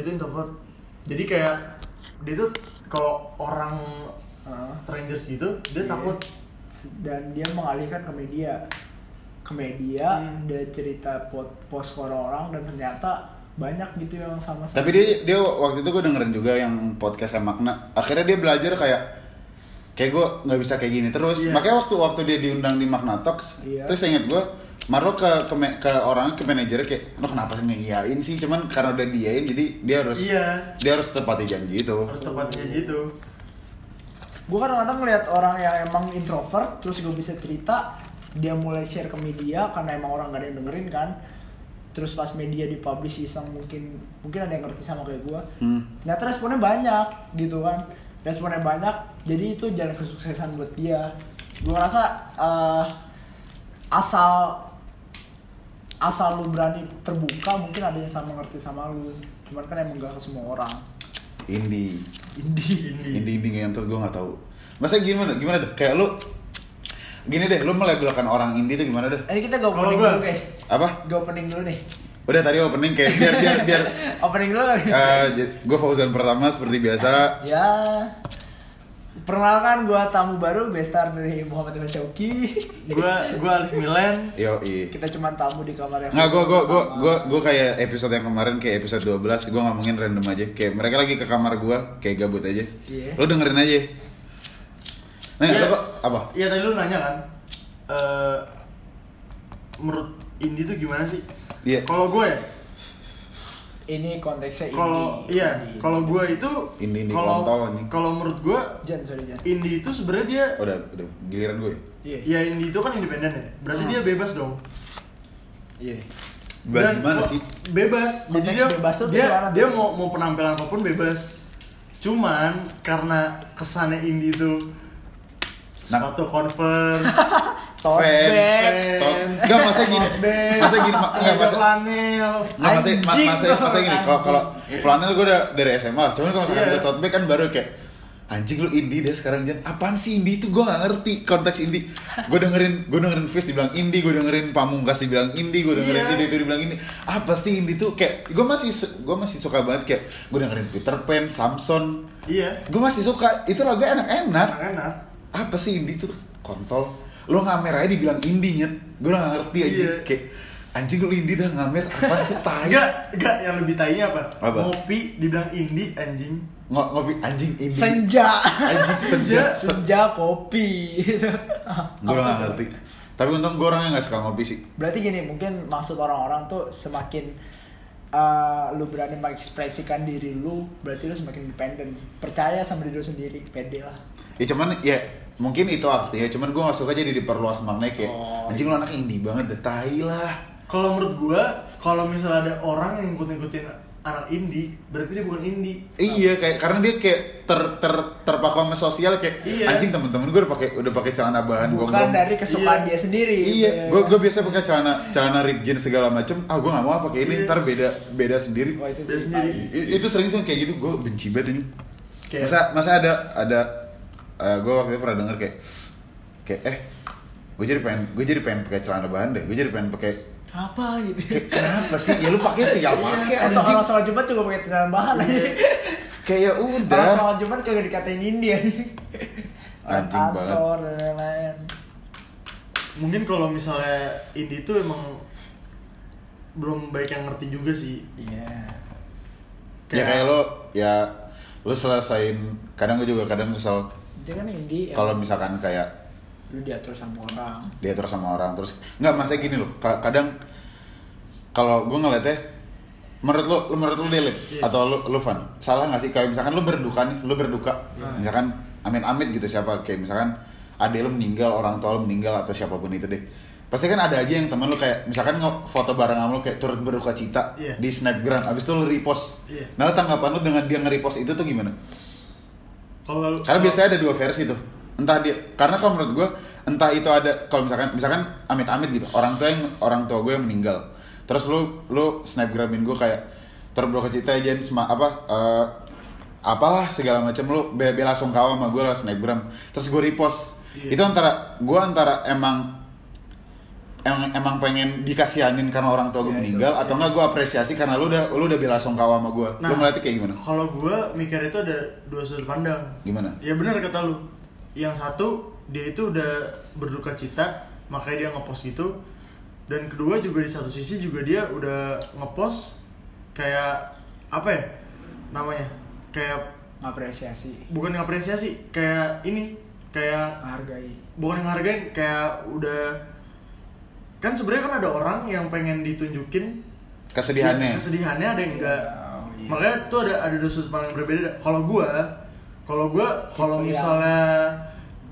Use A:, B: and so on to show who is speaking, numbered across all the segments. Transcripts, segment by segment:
A: dia tuh introvert jadi kayak dia tuh kalau orang
B: Ah.
A: strangers gitu dia
B: Iya.
A: takut
B: dan dia mengalihkan ke media ke media
A: Hmm.
B: dia cerita pot- post ke orang dan ternyata banyak gitu yang sama sama
C: Tapi dia dia waktu itu gue dengerin juga yang podcast Makna. Akhirnya dia belajar kayak kayak gue nggak bisa kayak gini terus.
A: Iya.
C: Makanya waktu waktu dia diundang di Makna Talks,
B: Iya.
C: terus saya ingat gue Marlo ke ke, me- ke orang ke manajernya kayak lo kenapa sih ngiyain sih? Cuman karena udah diain jadi dia harus
A: Iya.
C: dia harus tepati janji itu.
A: Harus tepatnya gitu
B: gue kadang-kadang ngeliat orang yang emang introvert terus gue bisa cerita dia mulai share ke media karena emang orang gak ada yang dengerin kan. Terus pas media dipublish iseng mungkin mungkin ada yang ngerti sama kayak gue
C: hmm.
B: ternyata responnya banyak gitu kan. Responnya banyak jadi itu jalan kesuksesan buat dia. Gue ngerasa eh, asal asal lu berani terbuka mungkin ada yang sama ngerti sama lu. Cuman kan emang gak ke semua orang.
C: Indie
B: indie
A: Indie.
C: indie indie ngentot gue nggak tahu. Masa gimana gimana deh? Kayak lu gini deh lu melabelkan orang indie itu gimana deh?
B: Ini kita
A: Kalau
B: opening
A: gua-
B: dulu guys.
C: Apa?
B: Go opening dulu nih.
C: Udah tadi opening kayak biar biar biar
B: opening dulu. Kali
C: gue Fauzan pertama seperti biasa.
B: Ya perkenalkan gue tamu baru gue star dari Muhammad Iman Syauki.
A: Gua gua Alif Milen.
C: Yo
B: kita cuma tamu di kamar yang
C: nggak gue gue gue gue gue kayak episode yang kemarin kayak episode 12 gue ngomongin random aja. Kayak mereka lagi ke kamar gue kayak gabut aja.
B: Iya.
C: lo dengerin aja. Nah
A: Iya.
C: lo kok apa?
A: Iya tadi lu nanya kan eh menurut indie tuh gimana sih?
C: Iya.
A: kalau gue ya
B: ini konteksnya ini
A: kalau iya
B: Ini.
A: kalau gue itu
C: Indie-indie
A: kalau
C: kontol nih.
A: kalau menurut gue
B: Jan sorry Jan
A: indie itu sebenarnya dia
C: Oh, udah udah giliran gue
B: iya
A: ya indie itu kan independen ya berarti
C: Hmm.
A: dia bebas dong
B: iya
C: bahas
A: Dan
C: gimana sih
A: bebas jadi
B: Konteks
A: dia
B: bebas tuh
A: dia
B: gimana tuh?
A: dia mau mau penampilan apa pun bebas cuman karena kesannya indie itu
C: Nah.
A: sepatu converse
B: Tote bag.
C: Enggak, masa gini. Masa gini, enggak,
A: kemeja
C: masa-
A: flanel.
C: Nggak masa masa masa gini kalau kalau flanel gue udah dari SMA cuman kalau misalkan
A: Iya.
C: gue tote bag kan baru kayak anjing lu indie deh sekarang Jan. Apaan sih indie itu? Gue gak ngerti konteks indie. Gue dengerin gue dengerin Fizz dibilang indie gue dengerin Pamungkas dibilang indie gue dengerin
A: Iya.
C: itu itu dibilang indie apa sih indie tuh kayak gue masih gue masih suka banget kayak gue dengerin Peter Pan Samson.
A: Iya.
C: Gue masih suka. Itu lagu enak-enak.
A: Enak
C: apa sih indie tuh kontol lo ngamer aja dibilang indie nyet. Gue udah gak ngerti aja.
A: Iya.
C: kayak anjing lu indie dah ngamer. Apaan sih tai?
A: Enggak enggak yang lebih tainya apa?
C: Apa?
A: ngopi dibilang indie anjing.
C: Ngo ngopi anjing indie.
B: Senja.
C: Anjing senja
B: senja. kopi.
C: Gue udah gak ngerti. Tapi untung gue orangnya gak suka ngopi sih.
B: Berarti gini mungkin maksud orang-orang tuh semakin uh, lu berani mengekspresikan diri lu berarti lu semakin independen. Percaya sama diri lu sendiri pede lah.
C: Ya cuman ya mungkin itu artinya cuman gue gak suka jadi diperluas maknanya kayak
B: Oh,
C: anjing lu anaknya indie banget deh tai lah
A: kalau menurut gua kalau misalnya ada orang yang ngikut-ngikutin anak indie berarti dia bukan indie
C: Iya kayak karena dia kayak ter ter terpaku sama sosial kayak
A: Iya.
C: anjing temen-temen gue udah pakai udah pakai celana bahan
B: bukan
C: gonggong.
B: dari kesukaan
A: Iya.
B: dia sendiri
C: Iya,
B: gitu
C: gue
B: ya.
C: gue biasa pakai celana celana rib jeans segala macem. Ah gue nggak mau ah pakai ini,
A: Iya.
C: ntar beda beda sendiri.
B: Wah, itu
A: sendiri.
C: itu sering tuh kayak gitu, gue benci banget ini.
A: Kayak-
C: Masa masa ada ada gue waktu itu pernah denger kayak kayak eh gue jadi pengen gue jadi pengen pakai celana bahan deh, gue jadi pengen pakai
B: apa gitu
C: kayak kenapa sih? Ya lu pakai tinggal pakai anjing.
B: orang sholat Jumat juga pakai celana bahan aja.
C: Kayak ya udah.
B: sholat Jumat kagak dikatain India
C: Anjing banget.
B: dan lain-lain.
A: mungkin kalau misalnya indie itu emang belum baik yang ngerti juga sih
B: Iya.
C: Ya kayak lo ya lu selesain kadang gue juga kadang kesel
B: Dia kan indie.
C: kalau misalkan kayak
B: lu diatur sama orang.
C: diatur sama orang terus nggak masa gini loh ka- kadang kalau gue ngeliatnya menurut lu, lu menurut lu delit
A: Iya.
C: atau lu lu fun salah nggak sih kayak misalkan lu berduka nih lu berduka
A: Iya.
C: misalkan amit amit gitu siapa kayak misalkan ade lu meninggal orang tua lu meninggal atau siapa pun itu deh pasti kan ada aja yang temen lu kayak misalkan foto bareng sama lu kayak turut berduka cita
A: Iya.
C: di snapgram abis itu lu repost
A: Iya.
C: nah tanggapan lu dengan dia nge-repost itu tuh gimana
A: kalau
C: karena biasanya ada dua versi tuh. Entah dia karena kalau menurut gue entah itu ada kalau misalkan misalkan amit-amit gitu orang tua yang orang tua gue yang meninggal. Terus lu lu snapgramin gue kayak terberduka cita aja sema apa eh, apalah segala macam lu bela-bela sungkawa sama gue lah snapgram. Terus gue repost.
A: Iya.
C: Itu antara gue antara emang emang emang pengen dikasihanin karena orang tua gue
B: itu.
C: meninggal atau enggak gue apresiasi karena lu udah lu udah bela sungkawa sama gue lu
A: Nah.
C: ngeliatnya kayak gimana
A: Kalau gue mikir itu ada dua sudut pandang.
C: gimana
A: Ya benar kata lu. Yang satu dia itu udah berduka cita, makanya dia ngepost gitu. Dan kedua juga di satu sisi juga dia udah ngepost kayak apa ya namanya? Kayak
B: Apresiasi,
A: bukan ngapresiasi, kayak ini kayak
B: menghargai.
A: bukan yang hargain kayak udah kan sebenarnya kan ada orang yang pengen ditunjukin
C: kesedihannya.
A: Kesedihannya ada yang enggak.
B: Oh, iya.
A: makanya tuh ada ada dua sudut pandang yang berbeda. Kalau gua kalau gua kalau
B: yang-
A: misalnya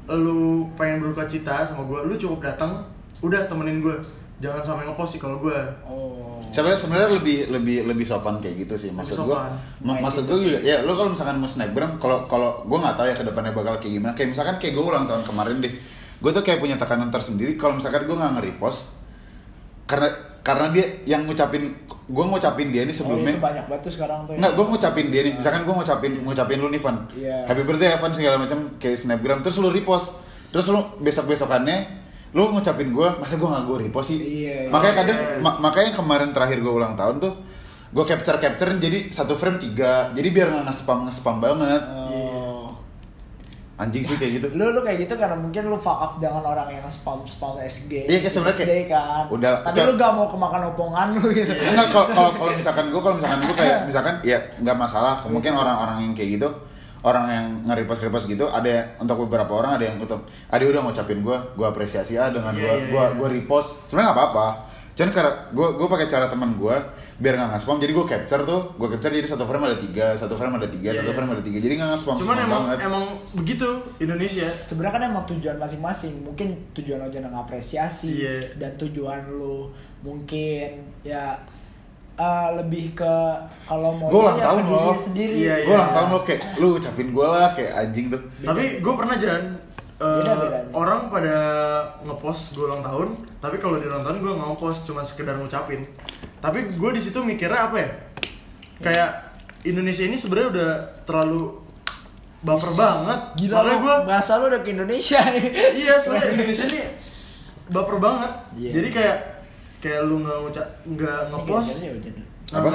A: lu pengen berduka cita sama gua lu cukup datang udah temenin gua. Jangan sampai ngepost sih kalau gua.
B: Oh.
C: sebenarnya sebenarnya lebih lebih lebih sopan kayak gitu sih. Maksud gue maksud
B: gitu.
C: gue juga ya lo kalau misalkan mau snapgram kalau kalau gue nggak tahu ya ke depannya bakal kayak gimana. Kayak misalkan kayak gue ulang tahun kemarin deh. Gue tuh kayak punya tekanan tersendiri. Kalau misalkan gue nggak nge-repost karena karena dia yang ngucapin gue ngucapin dia ini
B: Oh,
C: sebelumnya
B: itu banyak banget tuh sekarang tuh. ya.
C: Enggak, gue ngucapin dia nih, misalkan gue ngucapin ngucapin lu nih Van
B: Iya.
C: Happy birthday Evan segala macam kayak snapgram Terus lu repost Terus lu besok-besokannya Lu ngucapin gue, masa gue gak gue repost sih?
B: Iya,
C: makanya
A: iya.
C: kadang, ma- makanya kemarin terakhir gue ulang tahun tuh Gue capture-capture jadi satu frame tiga Jadi biar gak nge-spam nge-spam banget
B: Oh.
C: Anjing sih kayak gitu
B: Lu lu kayak gitu karena mungkin lu fuck up dengan orang yang spam spam SG.
C: Iya, kayak sebenarnya kayak-
B: Day kan.
C: udah-
B: Tapi
C: kayak-
B: lu gak mau kemakan opongan lu gitu.
C: Enggak kalau kalau kalau misalkan gue kalau misalkan gue kayak misalkan ya nggak masalah mungkin orang-orang yang kayak gitu orang yang nge-repost repost gitu ada yang- untuk beberapa orang ada yang untuk ada udah ngucapin gue gue apresiasi ah dengan
A: Iya,
C: gue
A: iya,
C: gue
A: iya.
C: gue repost sebenarnya nggak apa-apa cuman karena gue gue pakai cara teman gue biar nggak nge-spam jadi gue capture tuh gue capture jadi satu frame ada tiga satu frame ada tiga
A: Iya,
C: satu
A: iya.
C: frame ada tiga jadi nggak nge-spam
A: cuman emang
C: banget
A: emang begitu Indonesia
B: Sebenarnya kan emang tujuan masing-masing. Mungkin tujuan lo jangan ngapresiasi
A: Iya.
B: dan tujuan lu mungkin ya eh, lebih ke kalau mau
C: Gua ulang
B: ya
C: tahun loh.
B: sendiri.
A: Iya,
C: gue ulang tahun lo kayak lu ucapin gue lah kayak anjing tuh
A: tapi gue pernah jalan
B: Beda-bedanya.
A: orang pada ngepost gue ulang tahun tapi kalau di ulang tahun gue nggak ngepost cuma sekedar ngucapin. Tapi gue di situ mikirnya apa ya? Kayak Indonesia ini sebenarnya udah terlalu baper banget.
B: Gila
A: makanya gue
B: bahasa lu udah ke Indonesia. Nih.
A: iya soalnya Indonesia ini baper banget.
B: Iya.
A: jadi kayak kayak lu nggak ngucap nggak ngepost
B: Apa?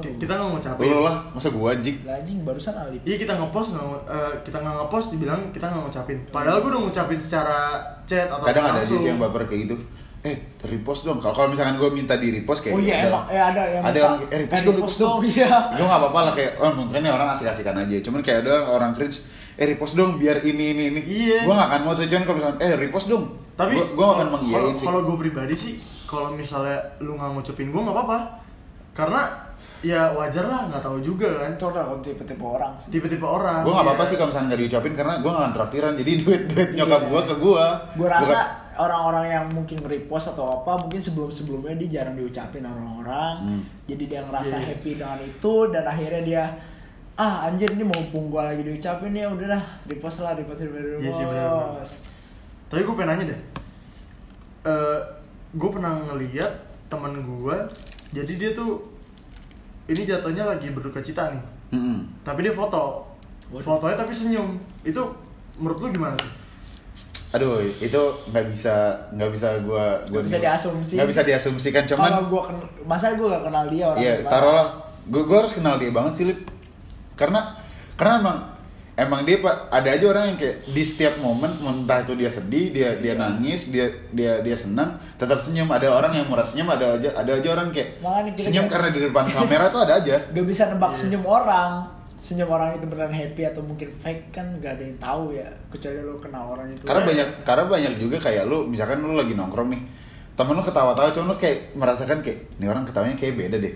A: ki- kita nggak ngucapin
C: lu lah masa gue anjing
B: Lah anjing barusan Alif.
A: Iya kita ngepost nggak eh, kita nggak ngepost dibilang kita nggak ngucapin. Padahal gue udah ngucapin secara chat atau
C: kadang ada sih yang baper kayak gitu eh repost dong kalau kalau misalkan gue minta di repost kayak
B: Oh iya emang eh ada yang
C: ada orang eh repost dong repost dong
B: Iya.
C: gue nggak apa-apa lah kayak oh mungkin ini orang asik-asikan aja cuman kayak ada orang cringe eh repost dong biar ini ini ini
A: Iya.
C: gue gak akan mau tuh cuman kalau misalkan eh repost dong
A: Tapi
C: gue gue akan mengiyain
A: kalau-
C: sih
A: Kalau gue pribadi sih, kalau misalnya lu nggak ngucapin gue nggak apa-apa. Karena ya wajar lah nggak tahu juga kan.
B: Itu orang tipe-tipe orang sih.
A: Tipe-tipe orang.
C: gue gak apa-apa
A: iya.
C: sih kalau misalkan gak diucapin karena gue gak akan traktiran jadi duit duit nyokap
B: Iya.
C: gue ke gue
B: Gue rasa orang-orang yang mungkin repost atau apa mungkin sebelum-sebelumnya dia jarang diucapin sama orang-orang.
C: Hmm.
B: Jadi dia ngerasa
A: Iya.
B: happy dengan itu dan akhirnya dia ah anjir ini mumpung gua lagi diucapin ya udahlah repost lah repost repost.
A: Iya sih, benar. Tapi gue pengen nanya deh. Eh, gue pernah ngeliat teman gue, jadi dia tuh ini jatuhnya lagi berduka cita nih.
C: Mm-mm.
A: Tapi dia foto.
B: Waduh.
A: Fotonya tapi senyum. Itu menurut lu gimana sih?
C: aduh itu nggak bisa nggak bisa gue
B: Nggak bisa diasumsi.
C: nggak bisa diasumsikan cuman
B: Kalau gua ken masa gua gak kenal dia orang
C: Iya, taruhlah. Gue gue harus kenal dia banget sih, Lip. Karena karena emang emang dia pak ada aja orang yang kayak di setiap momen entah itu dia sedih, dia dia
B: Iya.
C: nangis, dia dia dia senang, tetap senyum. Ada orang yang murah senyum, ada aja ada aja orang kayak
B: Makanya
C: senyum karena di depan kamera tuh ada aja.
B: Gak bisa nebak
A: Iya.
B: senyum orang Senyum orang itu beneran happy atau mungkin fake kan gak ada yang tahu ya Kecuali lo kenal orang itu
C: Karena banyak karena banyak juga kayak lu misalkan lu lagi nongkrong nih. Temen lu ketawa-tawa cuma lu kayak merasakan kayak ini orang ketawanya kayak beda deh.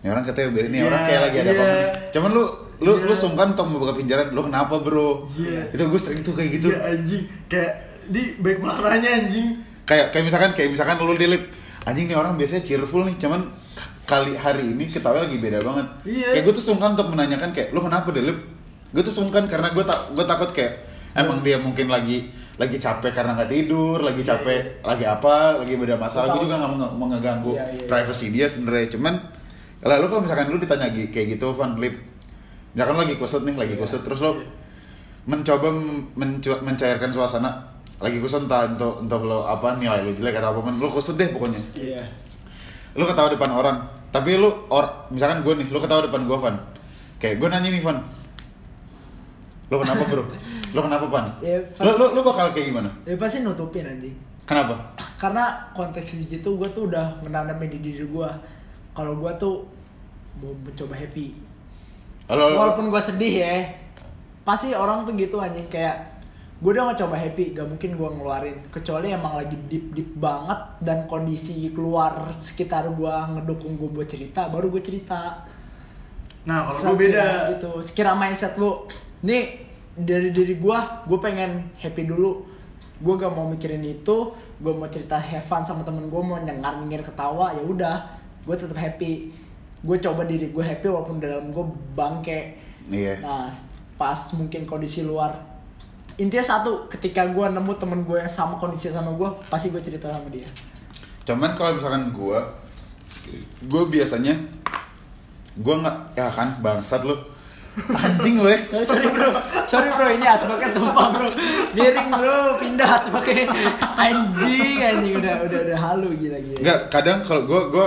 C: Ini orang ketawa beda, ini
A: Iya,
C: orang kayak lagi ada
A: iya.
C: apa Cuman lu lu
A: Iya.
C: lu sungkan untuk membuka pinjaran, lu kenapa, Bro?
A: Iya.
C: Itu gue sering tuh kayak gitu.
A: Iya anjing, kayak di baik maknanya anjing.
C: Kayak kayak misalkan kayak misalkan lu dilip anjing nih orang biasanya cheerful nih, cuman kali hari ini ketawa lagi beda banget.
A: Iya.
C: Kayak gue tuh sungkan untuk menanyakan kayak lu kenapa dilip? Gue tuh sungkan karena gue tak gue takut kayak emang dia mungkin lagi lagi capek karena nggak tidur, lagi capek, lagi apa, lagi beda masalah. Gue juga nggak mau, ngeganggu
B: Iya, iya, iya.
C: privacy dia sebenarnya. Cuman lalu kalau misalkan lu ditanya kayak gitu, Van Lip, misalkan lu lagi kusut nih, lagi
B: Iya.
C: kusut, terus lu mencoba mencu- mencairkan suasana lagi kusut entah untuk untuk lo apa nilai lo jelek atau apa pun lo kusut deh pokoknya
B: Iya.
C: lo ketawa depan orang tapi lo or misalkan gue nih lo ketawa depan gue Van kayak gue nanya nih Van lo kenapa bro lo kenapa Van
B: Ya,
C: lo, lo lo bakal kayak gimana
B: Ya pasti nutupin anjing.
C: kenapa
B: Karena konteks di situ gue tuh udah menanam di diri gue. Kalau gue tuh mau mencoba happy.
C: lo, lo-
B: Walaupun gue sedih ya, pasti orang tuh gitu anjing kayak gue udah mau coba happy, gak mungkin gue ngeluarin kecuali emang lagi deep deep banget dan kondisi keluar sekitar gue ngedukung gue buat cerita, baru gue cerita.
A: Nah, kalau gue beda.
B: gitu sekira mindset lu nih dari diri gua gue pengen happy dulu gue gak mau mikirin itu gue mau cerita have fun sama temen gue mau nyengar nyengir ketawa ya udah gue tetap happy. Gue coba diri gue happy walaupun dalam gue bangke.
C: Iya.
B: Nah pas mungkin kondisi luar intinya satu ketika gue nemu temen gue yang sama kondisi sama gue pasti gue cerita sama dia.
C: Cuman kalau misalkan gue gue biasanya gue nggak ya kan bangsat lo anjing lo ya.
B: Sorry sorry bro. Sorry bro. Ini asbaknya tumpah bro. Miring bro. Pindah asbaknya. Anjing anjing. Udah udah udah halu gila gila.
C: Enggak, kadang kalau gue gue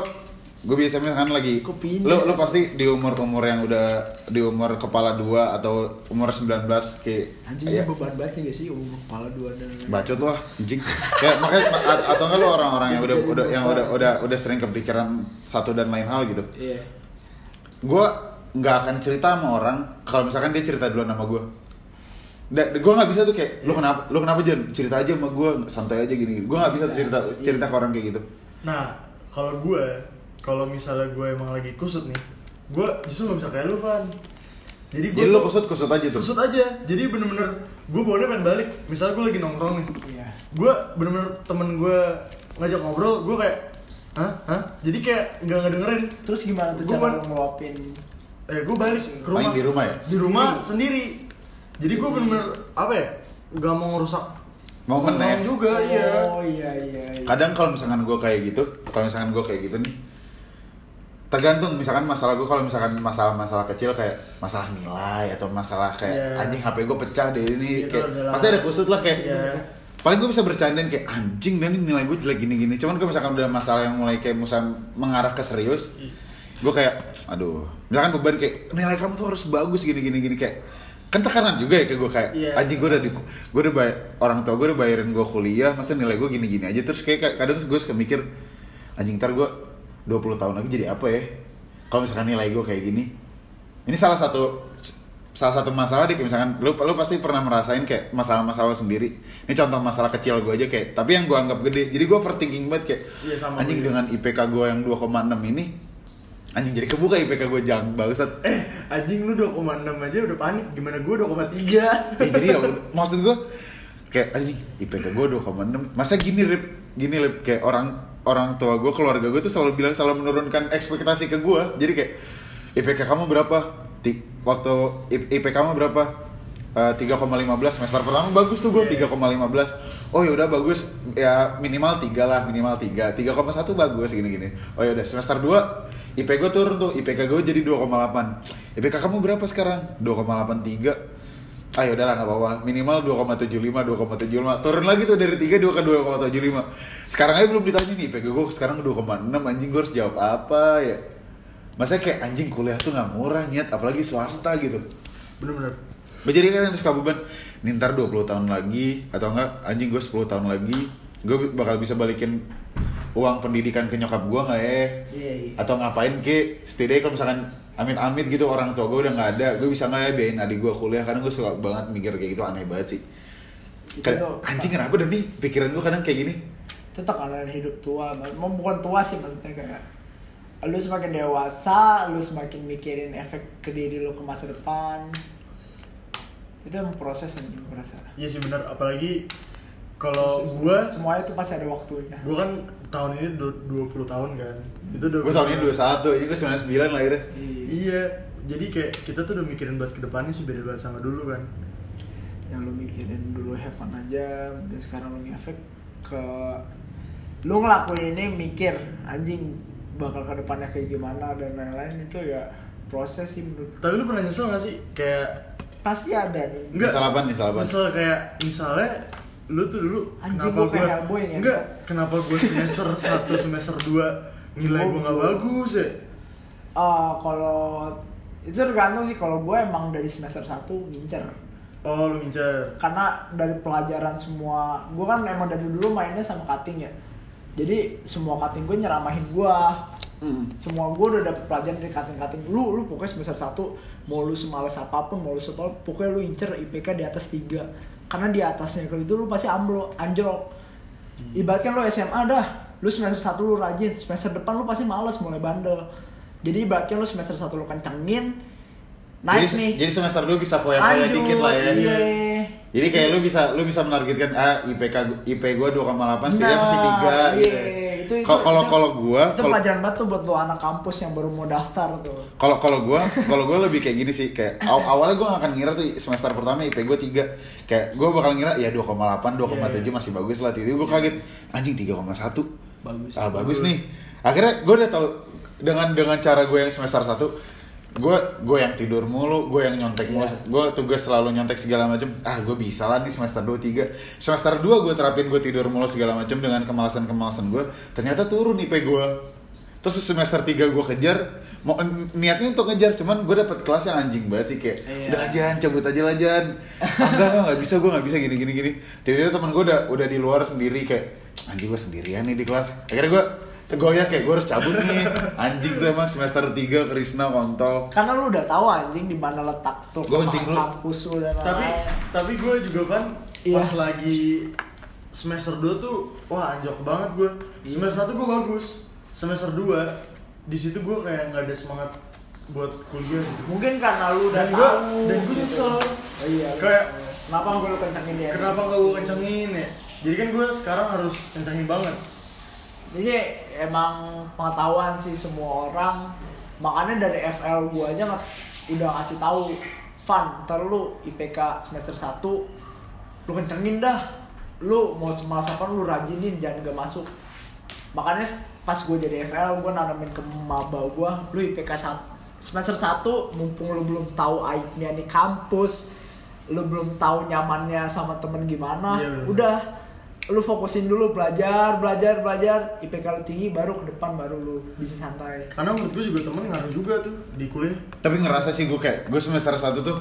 C: gue biasanya kan lagi lo
B: sih?
C: pasti di umur umur yang udah di umur kepala dua atau umur 19 kayak
B: anjing
C: ya,
B: beban banget gak sih umur kepala dua dan
C: bacot lo ah, anjing. Kayak makanya atau enggak lo orang-orang yang udah udah yang udah udah udah sering kepikiran satu dan lain hal gitu.
B: Iya.
C: Gue nggak akan cerita sama orang kalau misalkan dia cerita duluan sama gue gue nggak bisa tuh kayak lo kenapa lo kenapa Jan cerita aja sama gue santai aja gini, gini. gue nggak bisa cerita cerita ke orang kayak gitu.
A: Nah, kalau gue, kalau misalnya gue emang lagi kusut nih, gue justru gak bisa kayak lu kan. Jadi gue
C: lo kusut kusut aja tuh
A: kusut aja. Jadi bener-bener gue bawaannya pengen balik. Misalnya gue lagi nongkrong nih,
B: iya
A: gue bener-bener temen gue ngajak ngobrol, gue kayak, hah, hah? Jadi kayak nggak ngedengerin.
B: terus gimana tuh
A: Gua
B: cara ngeluapin
A: Eh, gue balik ke rumah.
C: Main di rumah ya?
A: Di rumah sendiri. Jadi gue bener-bener apa ya? Gak mau ngerusak
C: Momen ya?
A: juga, iya.
B: oh iya iya, iya.
C: kadang kalau misalkan gue kayak gitu kalau misalkan gue kayak gitu nih tergantung misalkan masalah gue kalau misalkan masalah-masalah kecil kayak masalah nilai atau masalah kayak
A: Iya.
C: anjing HP gue pecah deh ini
A: Itu
C: kayak
A: adalah-
C: pasti ada kusut lah kayak
A: Iya.
C: paling gue bisa bercandain kayak anjing dan ini nilai gue jelek gini-gini cuman kalau misalkan udah masalah yang mulai kayak misalkan mengarah ke serius gue kayak aduh misalkan beban kayak nilai kamu tuh harus bagus gini-gini gini kayak kan tekanan juga ya ke gue kayak
A: Iya.
C: anjing gue udah di gue udah bayar orang tua gue udah bayarin gue kuliah masa nilai gue gini-gini aja terus kayak kayak kadang gue suka mikir anjing ntar gue 20 tahun lagi jadi apa ya kalau misalkan nilai gue kayak gini ini salah satu salah satu masalah deh misalkan lu lu pasti pernah merasain kayak masalah-masalah sendiri ini contoh masalah kecil gue aja kayak tapi yang gue anggap gede jadi gue overthinking banget kayak
A: Iya, sama
C: anjing
A: gue.
C: dengan IPK gue yang 2,6 ini anjing jadi kebuka IPK gue jangan bagusan
A: Eh, anjing lu 2,6 aja udah panik. Gimana gue 2,3?
C: Ya, jadi ya maksud gue kayak anjing IPK gue 2,6 masa gini rip gini rip kayak orang orang tua gue keluarga gue tuh selalu bilang selalu menurunkan ekspektasi ke gue jadi kayak IPK kamu berapa? Ti- waktu IPK kamu berapa? Eh, 3,15 semester pertama bagus tuh gue 3,15 oh ya udah bagus. Ya minimal 3 lah minimal 3 3,1 bagus gini gini oh ya udah semester 2 IP gue turun tuh. IPK gue jadi 2,8 IPK kamu berapa sekarang? 2,83 ah udahlah nggak apa-apa. Minimal 2,75 2,75 turun lagi tuh dari 3 2 ke 2,75 sekarang aja belum ditanya nih PG gue sekarang 2,6 anjing gue harus jawab apa ya? Masa kayak anjing kuliah tuh nggak murah nyet apalagi swasta gitu.
A: Bener-bener.
C: jadi kan yang suka beban nih ntar 20 tahun lagi atau enggak anjing gue 10 tahun lagi gue bakal bisa balikin uang pendidikan ke nyokap gue nggak ya
B: Iya, iya.
C: atau ngapain ke setidaknya kalau misalkan amit-amit gitu orang tua gue udah nggak ada. Gue bisa nggak ya biayain adik gue kuliah? Karena gue suka banget mikir kayak gitu aneh banget sih.
B: Tuh-
C: anjing kenapa dan nih pikiran gue kadang kayak gini.
B: Itu tekanan hidup tua mau bukan tua sih maksudnya kayak lu semakin dewasa lu semakin mikirin efek ke diri lu ke masa depan. Itu emang proses yang gue rasa.
A: Iya sih bener, apalagi kalau gue
B: semuanya itu pasti ada waktunya.
A: gue kan tahun ini du- 20 tahun kan. Itu udah
C: gue tahun ini 21 jadi gue 99 lahirnya
B: Iya.
A: iya jadi kayak kita tuh udah mikirin buat ke depannya sih beda banget sama dulu kan.
B: Yang lu mikirin dulu have fun aja dan sekarang lu ngefek ke lu ngelakuin ini mikir anjing bakal ke depannya kayak gimana dan lain-lain itu ya proses sih menurut
A: tapi lu pernah nyesel gak sih? Kayak
B: pasti ada nih.
A: Enggak
C: Nyesel apa nih, nyesel apa?
A: nyesel kayak misalnya lu tuh dulu
B: Anjing,
A: kenapa
B: gua kayak
A: gua
B: Hellboy ya.
A: enggak kenapa gua semester 1 semester 2 nilai gua nggak bagus ya?
B: Eh, kalau itu tergantung sih kalau gue emang dari semester 1 ngincer.
A: Oh lu ngincer.
B: Karena dari pelajaran semua gue kan emang dari dulu mainnya sama cutting ya. Jadi semua cutting gue nyeramahin gue
C: Mm.
B: semua gue udah dapet pelajaran dari cutting cutting lu lu pokoknya semester 1 mau lu semales apa pun mau lu sepal pokoknya lu incer IPK di atas 3 karena di atasnya kalau itu lu pasti amblo anjlok ibaratkan lu SMA dah lu semester 1 lu rajin semester depan lu pasti males mulai bandel jadi ibaratnya lu semester 1 lu kencengin naik
C: jadi,
B: nih
C: jadi semester dulu bisa foya-foya dikit lah ya.
B: iya.
C: Jadi kayak lu bisa lu bisa menargetkan ah IPK IP gua 2,8 setidaknya
B: Nah,
C: masih 3
B: iya,
C: gitu.
B: Itu- itu-
C: Kalau kalau gua
B: itu
C: kalau
B: pelajaran banget tuh buat lo anak kampus yang baru mau daftar tuh.
C: Kalau kalau gua kalau gua lebih kayak gini sih kayak aw- awalnya gua gak akan ngira tuh semester pertama IP gua 3 kayak gua bakal ngira ya 2,8 2,7
A: Iya.
C: masih bagus lah tiba gua kaget anjing 3,1
B: bagus.
C: Ah bagus,
A: Bagus.
C: nih. Akhirnya gue udah tahu dengan dengan cara gue yang semester 1 gue gue yang tidur mulu gue yang nyontek mulu.
B: Iya.
C: gue tugas selalu nyontek segala macem. Ah gue bisa lah nih semester 2 3 semester 2 gue terapin gue tidur mulu segala macem dengan kemalasan kemalasan gue ternyata turun IP gue terus semester 3 gue kejar mau niatnya untuk ngejar cuman gue dapet kelas yang anjing banget sih kayak
B: Iya.
C: udah ajan cabut aja lah Jan ah, enggak enggak nggak bisa gue nggak bisa gini gini gini. Tiba-tiba teman gue udah udah di luar sendiri kayak anjing gue sendirian nih di kelas. Akhirnya gue tergoyak kayak gue harus cabut nih anjing tuh emang semester 3 Krisna kontol
B: karena lu udah tahu anjing di mana letak tuh
C: lu.
B: kampus lu dan
A: tapi
B: lain-lain.
A: tapi gue juga kan
B: Iya.
A: pas lagi semester 2 tuh wah anjok banget gue
B: Iya.
A: semester 1 gue bagus semester 2 di situ gue kayak nggak ada semangat buat kuliah gitu
B: mungkin karena lu udah
A: Dan gua-
B: tahu
A: dan gua
B: gitu.
A: nyesel.
B: oh, iya lu
A: Kayak-
B: kenapa gue lu kencengin dia
A: kenapa gue kencengin ya jadi kan gue sekarang harus kencengin banget
B: jadi emang pengetahuan sih semua orang. Makanya dari FL gua aja udah ngasih tahu fun ntar lu IPK semester 1 lu kencengin dah. Lu mau semalas apa lu rajinin jangan gak masuk. Makanya pas gue jadi FL gue nanamin ke maba gue lu IPK semester 1 mumpung lu belum tahu aibnya nih kampus lu belum tahu nyamannya sama temen gimana
A: Iya, bener.
B: udah lu fokusin dulu belajar belajar belajar. IPK lu tinggi baru ke depan baru lu bisa santai.
A: Karena menurut gue juga temen ngaruh juga tuh di kuliah.
C: Tapi ngerasa sih gue kayak gue semester 1 tuh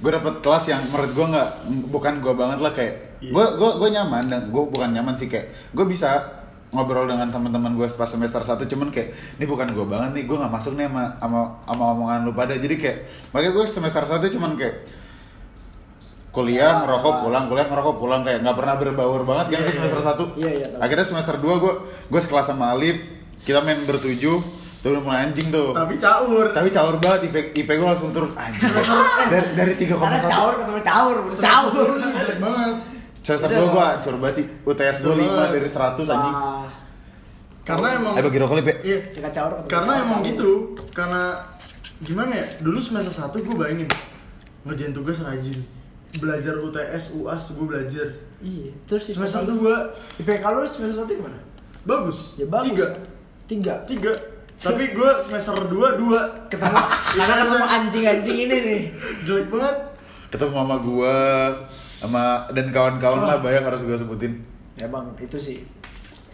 C: gue dapet kelas yang menurut gue nggak bukan gue banget lah kayak
A: Iya.
C: gue gue gue nyaman dan gue bukan nyaman sih kayak gue bisa ngobrol dengan teman-teman gue pas semester 1 cuman kayak ini bukan gue banget nih gue nggak masuk nih sama sama sama omongan lu pada. Jadi kayak makanya gue semester 1 cuman kayak kuliah
B: Ya.
C: ngerokok pulang kuliah ngerokok pulang. Kayak nggak pernah berbaur banget kan
A: Iya,
C: gue
A: iya.
C: semester 1
B: Iya, iya, tahu.
C: akhirnya semester 2 gue gue sekelas sama Alip kita main bertujuh tuh udah mulai anjing tuh.
A: Tapi caur.
C: Tapi caur banget IP, IP gue langsung turun. Anjing. Dari dari
B: karena
C: 3,1
B: caur ketemu caur caur.
A: jelek banget.
C: Semester. 2 gue hancur banget sih. UTS gue
A: Hancur
C: 5
A: banget.
C: dari 100 anjing.
A: Karena emang
C: eh bagi rokok Lip, ya?
A: Iya.
B: Kita caur
A: karena
B: caur,
A: emang
B: caur.
A: gitu karena gimana ya dulu semester 1 gue bayangin ngerjain tugas rajin belajar UTS UAS gue belajar.
B: Iya terus
A: semester 2
B: IPK lu semester 1 gimana?
A: Bagus.
B: Ya bagus.
A: Tiga.
B: Tiga?
A: Tiga. Tapi gue semester 2 2
B: ketemu. Karena ketemu anjing-anjing ini nih.
A: Jelek banget.
C: Ketemu mama gue sama dan kawan-kawan lah banyak harus gue sebutin.
B: Ya bang itu sih.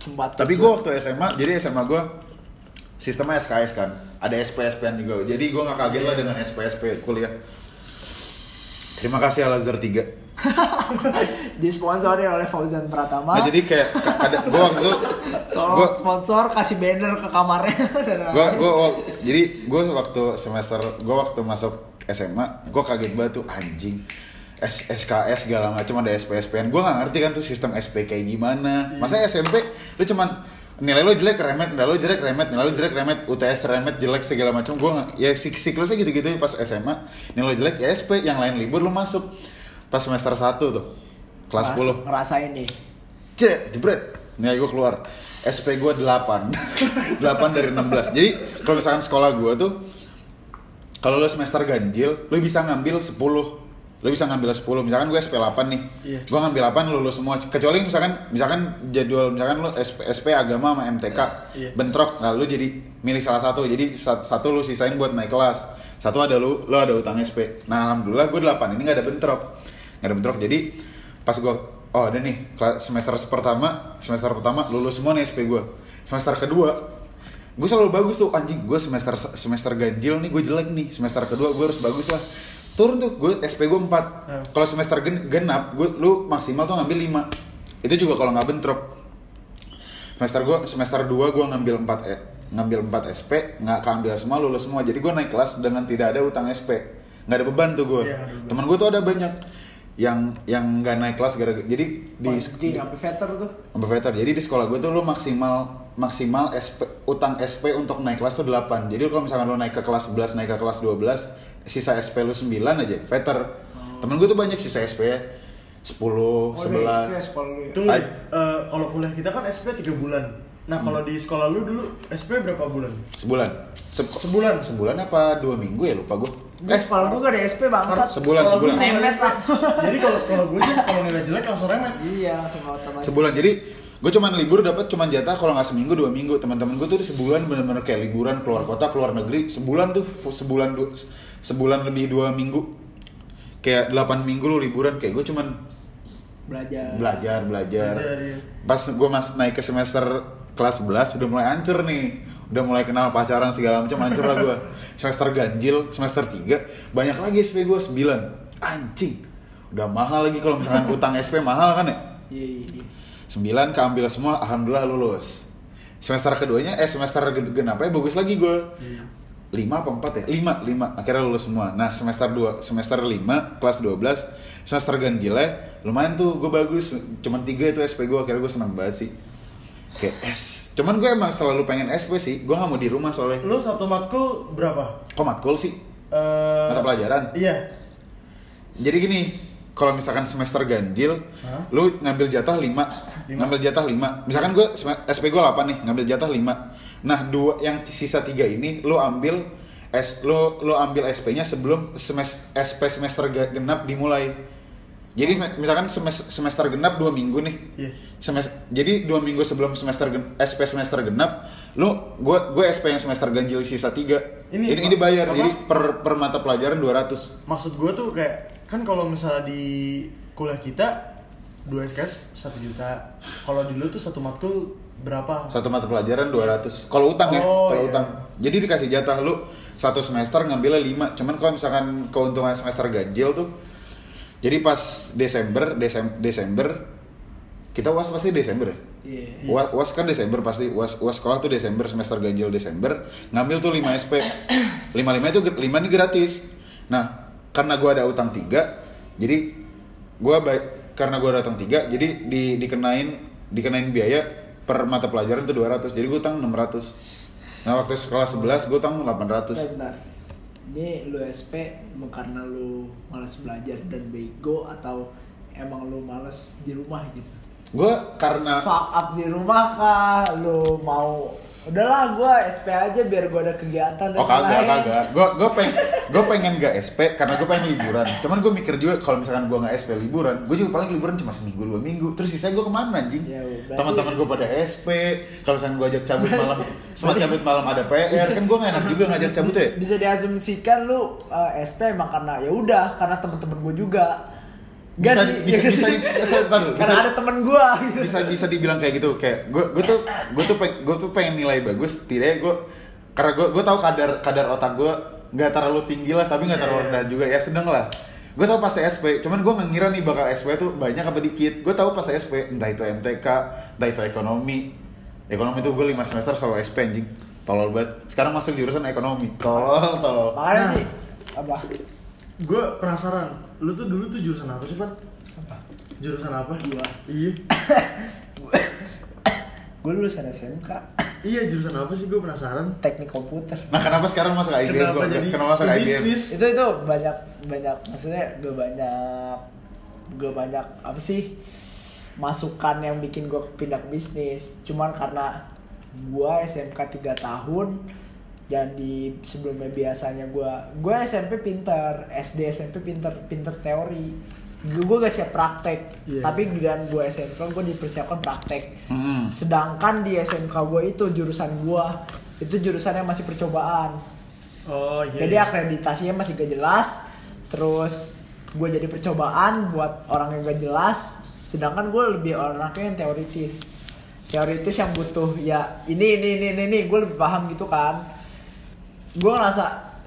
B: Sumpah
C: tapi gue waktu SMA jadi SMA gue sistemnya SKS kan. Ada SPSPN juga. Jadi gue nggak kaget lah dengan SPSP kuliah terima kasih Al Azhar 3
B: disponsori oleh Fauzan Pratama.
C: Nah jadi kayak ada gue waktu itu
B: so,
C: gua-
B: sponsor kasih banner ke kamarnya.
C: Gua gua wak- jadi gua waktu semester gua waktu masuk SMA gua kaget banget tuh anjing. S SKS segala macam ada SPSPN gua nggak ngerti kan tuh sistem SP kayak gimana. Masa SMP lu cuman nilai lu jelek remet nilai lu jelek remet nilai lu jelek remet UTS remet jelek segala macam gua nggak ya sik siklusnya gitu-gitu pas SMA nilai lu jelek ya SP yang lain libur lu masuk pas semester 1 tuh kelas 10
B: ngerasain nih
C: Cek, jebret. Nilai gue keluar. SP gue 8. 8 dari 16. Jadi, kalau misalkan sekolah gue tuh kalau lo semester ganjil, lo bisa ngambil 10. Lo bisa ngambil 10. Misalkan gue SP 8 nih.
A: Iya.
C: Gue ngambil 8 lulus semua. Kecuali misalkan misalkan jadwal misalkan lo SP, SP agama sama MTK
A: Iya.
C: bentrok, nah lo jadi milih salah satu. Jadi sat- satu lo sisain buat naik kelas. Satu ada lo, lo ada utang SP. Nah, alhamdulillah gue 8 ini nggak ada bentrok. Nggak ada bentrok. Jadi pas gue oh ada nih semester pertama semester pertama lulus semua nih SP gue semester kedua gue selalu bagus tuh anjing gue semester semester ganjil nih gue jelek nih semester kedua gue harus bagus lah turun tuh gue SP gue 4
A: Hmm.
C: kalau semester gen- genap gue lu maksimal tuh ngambil 5 itu juga kalau nggak bentrok. Semester gue semester 2 gue ngambil 4 e, ngambil 4 SP nggak keambil semua lulus semua. Jadi gue naik kelas dengan tidak ada utang SP nggak ada beban tuh gue
A: beban.
C: teman gue tuh ada banyak yang yang nggak naik kelas gara jadi di
B: sampai veter tuh.
C: sampai veter. Jadi di sekolah gue tuh lu maksimal maksimal SP utang SP untuk naik kelas tuh 8 jadi kalau misalkan lu naik ke kelas 11 naik ke kelas 12 sisa SP lu 9 aja veter temen gue tuh banyak sisa SP ya 10,
B: Oh,
C: 11
B: udah SPS kalau lu ya.
A: Tunggu, eh, kalau kuliah kita kan SP 3 bulan. Nah, kalau di sekolah lu dulu SP berapa bulan?
C: sebulan Se-
A: Sebulan.
C: sebulan apa dua minggu ya lupa gue
B: Gue sekolah gue gak ada SP bangsat.
C: sebulan,
A: Sekolah
C: sebulan.
B: Remet langsung.
A: Jadi kalau sekolah gue sih kalau nilai jelek langsung remet.
B: Iya, langsung
C: sebulan jadi gue cuman libur dapat cuman jatah kalau nggak seminggu dua minggu teman-teman gue tuh sebulan bener-bener kayak liburan keluar kota keluar negeri sebulan tuh sebulan du- sebulan lebih dua minggu kayak 8 minggu lu liburan kayak gue cuman
B: Belajar.
C: belajar belajar
A: Belajar, iya.
C: pas gue mas naik ke semester kelas 11 udah mulai hancur nih udah mulai kenal pacaran segala macam hancur lah gue semester ganjil semester 3 banyak lagi SP gue 9 anjing udah mahal lagi kalau misalkan utang SP mahal kan ya
B: Iya, iya, iya.
C: 9 keambil semua alhamdulillah lulus semester keduanya eh semester gen- genapnya bagus lagi gue
A: Iya.
C: 5 apa 4 ya? 5, 5 akhirnya lulus semua. Nah semester 2, semester 5 kelas 12 semester ganjilnya lumayan tuh gue bagus. Cuman 3 itu SP gue akhirnya gue seneng banget sih. Kayak S. Cuman gue emang selalu pengen SP sih. Gue gak mau di rumah soalnya.
A: Lu satu matkul berapa?
C: kok matkul sih?
A: Eh,
C: mata pelajaran.
A: Iya.
C: jadi gini kalau misalkan semester ganjil
A: Hah?
C: lu ngambil jatah 5
A: Lima.
C: ngambil jatah 5 misalkan gue SP gue 8 nih ngambil jatah 5 nah dua yang sisa tiga ini lu ambil S lu lu ambil SP-nya sebelum semes, SP semester genap dimulai jadi misalkan semes- semester genap dua minggu nih
A: Iya.
C: Semes- jadi dua minggu sebelum semester gen- SP semester genap lu gue gue SP yang semester ganjil sisa tiga
A: Ini
C: ini, ini, bayar
A: apa?
C: jadi per per mata pelajaran 200
A: Maksud gue tuh kayak kan kalau misalnya di kuliah kita dua SKS satu juta. Kalau di lu tuh satu matkul berapa?
C: satu mata pelajaran 200 kalau utang ya
A: Oh,
C: kalau
A: iya.
C: utang. Jadi dikasih jatah lu satu semester ngambilnya 5 cuman kalau misalkan keuntungan semester ganjil tuh jadi pas Desember Desem- Desember kita uas pasti Desember ya?
B: Iya.
C: UAS, UAS kan Desember pasti. UAS, UAS sekolah tuh Desember semester ganjil Desember. Ngambil tuh 5 SP 5 5 itu 5 ini gratis. Nah karena gua ada utang 3 jadi gua baik karena gua ada utang 3 jadi di, dikenain dikenain biaya per mata pelajaran tuh 200 jadi gua utang 600 nah waktu sekolah 11 gua utang 800
B: Bentar, bentar. Ini lu SP karena lu malas belajar dan bego atau emang lu malas di rumah gitu?
C: gua karena
B: Fuck up di rumah kah? Lu mau udahlah gua SP aja biar gua ada kegiatan dan
C: Oh kagak
B: lain.
C: kagak. Gue gue pengen gue pengen gak SP karena gue pengen liburan. Cuman gue mikir juga kalau misalkan gue nggak SP liburan, gue juga paling liburan cuma seminggu dua minggu. Terus sisanya gue ke mana anjing?
B: Ya,
C: Teman-teman gue pada SP. Kalau misalkan gue ajak cabut malam, semua cabut malam ada PR kan gue gak enak juga ngajak cabut ya.
B: Bisa diasumsikan lu eh, SP emang karena ya udah karena temen-temen gua juga. Gak
C: Bisa
B: sih?
C: bisa bisa bisa ntar dulu,
B: karena
C: bisa-
B: ada temen gua. gitu.
C: bisa bisa dibilang kayak gitu. Kayak gue gue tuh gue tuh peng- gue tuh pengen nilai bagus tidak gue karena gue gue tahu kadar kadar otak gue nggak terlalu tinggi lah tapi nggak terlalu rendah juga. Ya sedang lah. Gue tahu pasti SP cuman gue nggak ngira nih bakal SP tuh banyak apa dikit. Gue tahu pasti SP entah itu MTK entah itu ekonomi. Ekonomi tuh gue 5 semester selalu SP anjing. Tolol banget. Sekarang masuk jurusan ekonomi. Tolol tolol.
B: Makanya
A: Nah.
B: sih. Apa?
A: Gue penasaran, lu tuh dulu tuh jurusan apa sih, Pan?
B: Apa?
A: Jurusan apa?
B: Gua.
A: Iya.
B: Gue lulusan SMK
A: Iya, jurusan apa sih? Gue penasaran.
B: teknik komputer.
C: nah kenapa sekarang masuk IBM
A: Kenapa
C: gue
A: jadi
C: kenapa masuk IBM
A: bisnis?
B: itu itu banyak banyak maksudnya gue banyak gue banyak apa sih masukan yang bikin gue pindah ke bisnis cuman karena gue SMK 3 tahun jadi sebelumnya biasanya gue gue SMP pinter SD SMP pinter pinter teori gue gak siap praktek
A: Iya.
B: tapi dengan gue SMP gue dipersiapkan praktek
C: Hmm.
B: sedangkan di SMK gue itu jurusan gue itu jurusan yang masih percobaan
A: Oh iya.
B: jadi
A: iya.
B: akreditasinya masih gak jelas terus gue jadi percobaan buat orang yang gak jelas sedangkan gue lebih anaknya yang teoritis teoritis yang butuh ya ini ini ini ini, ini. gue lebih paham gitu kan gue ngerasa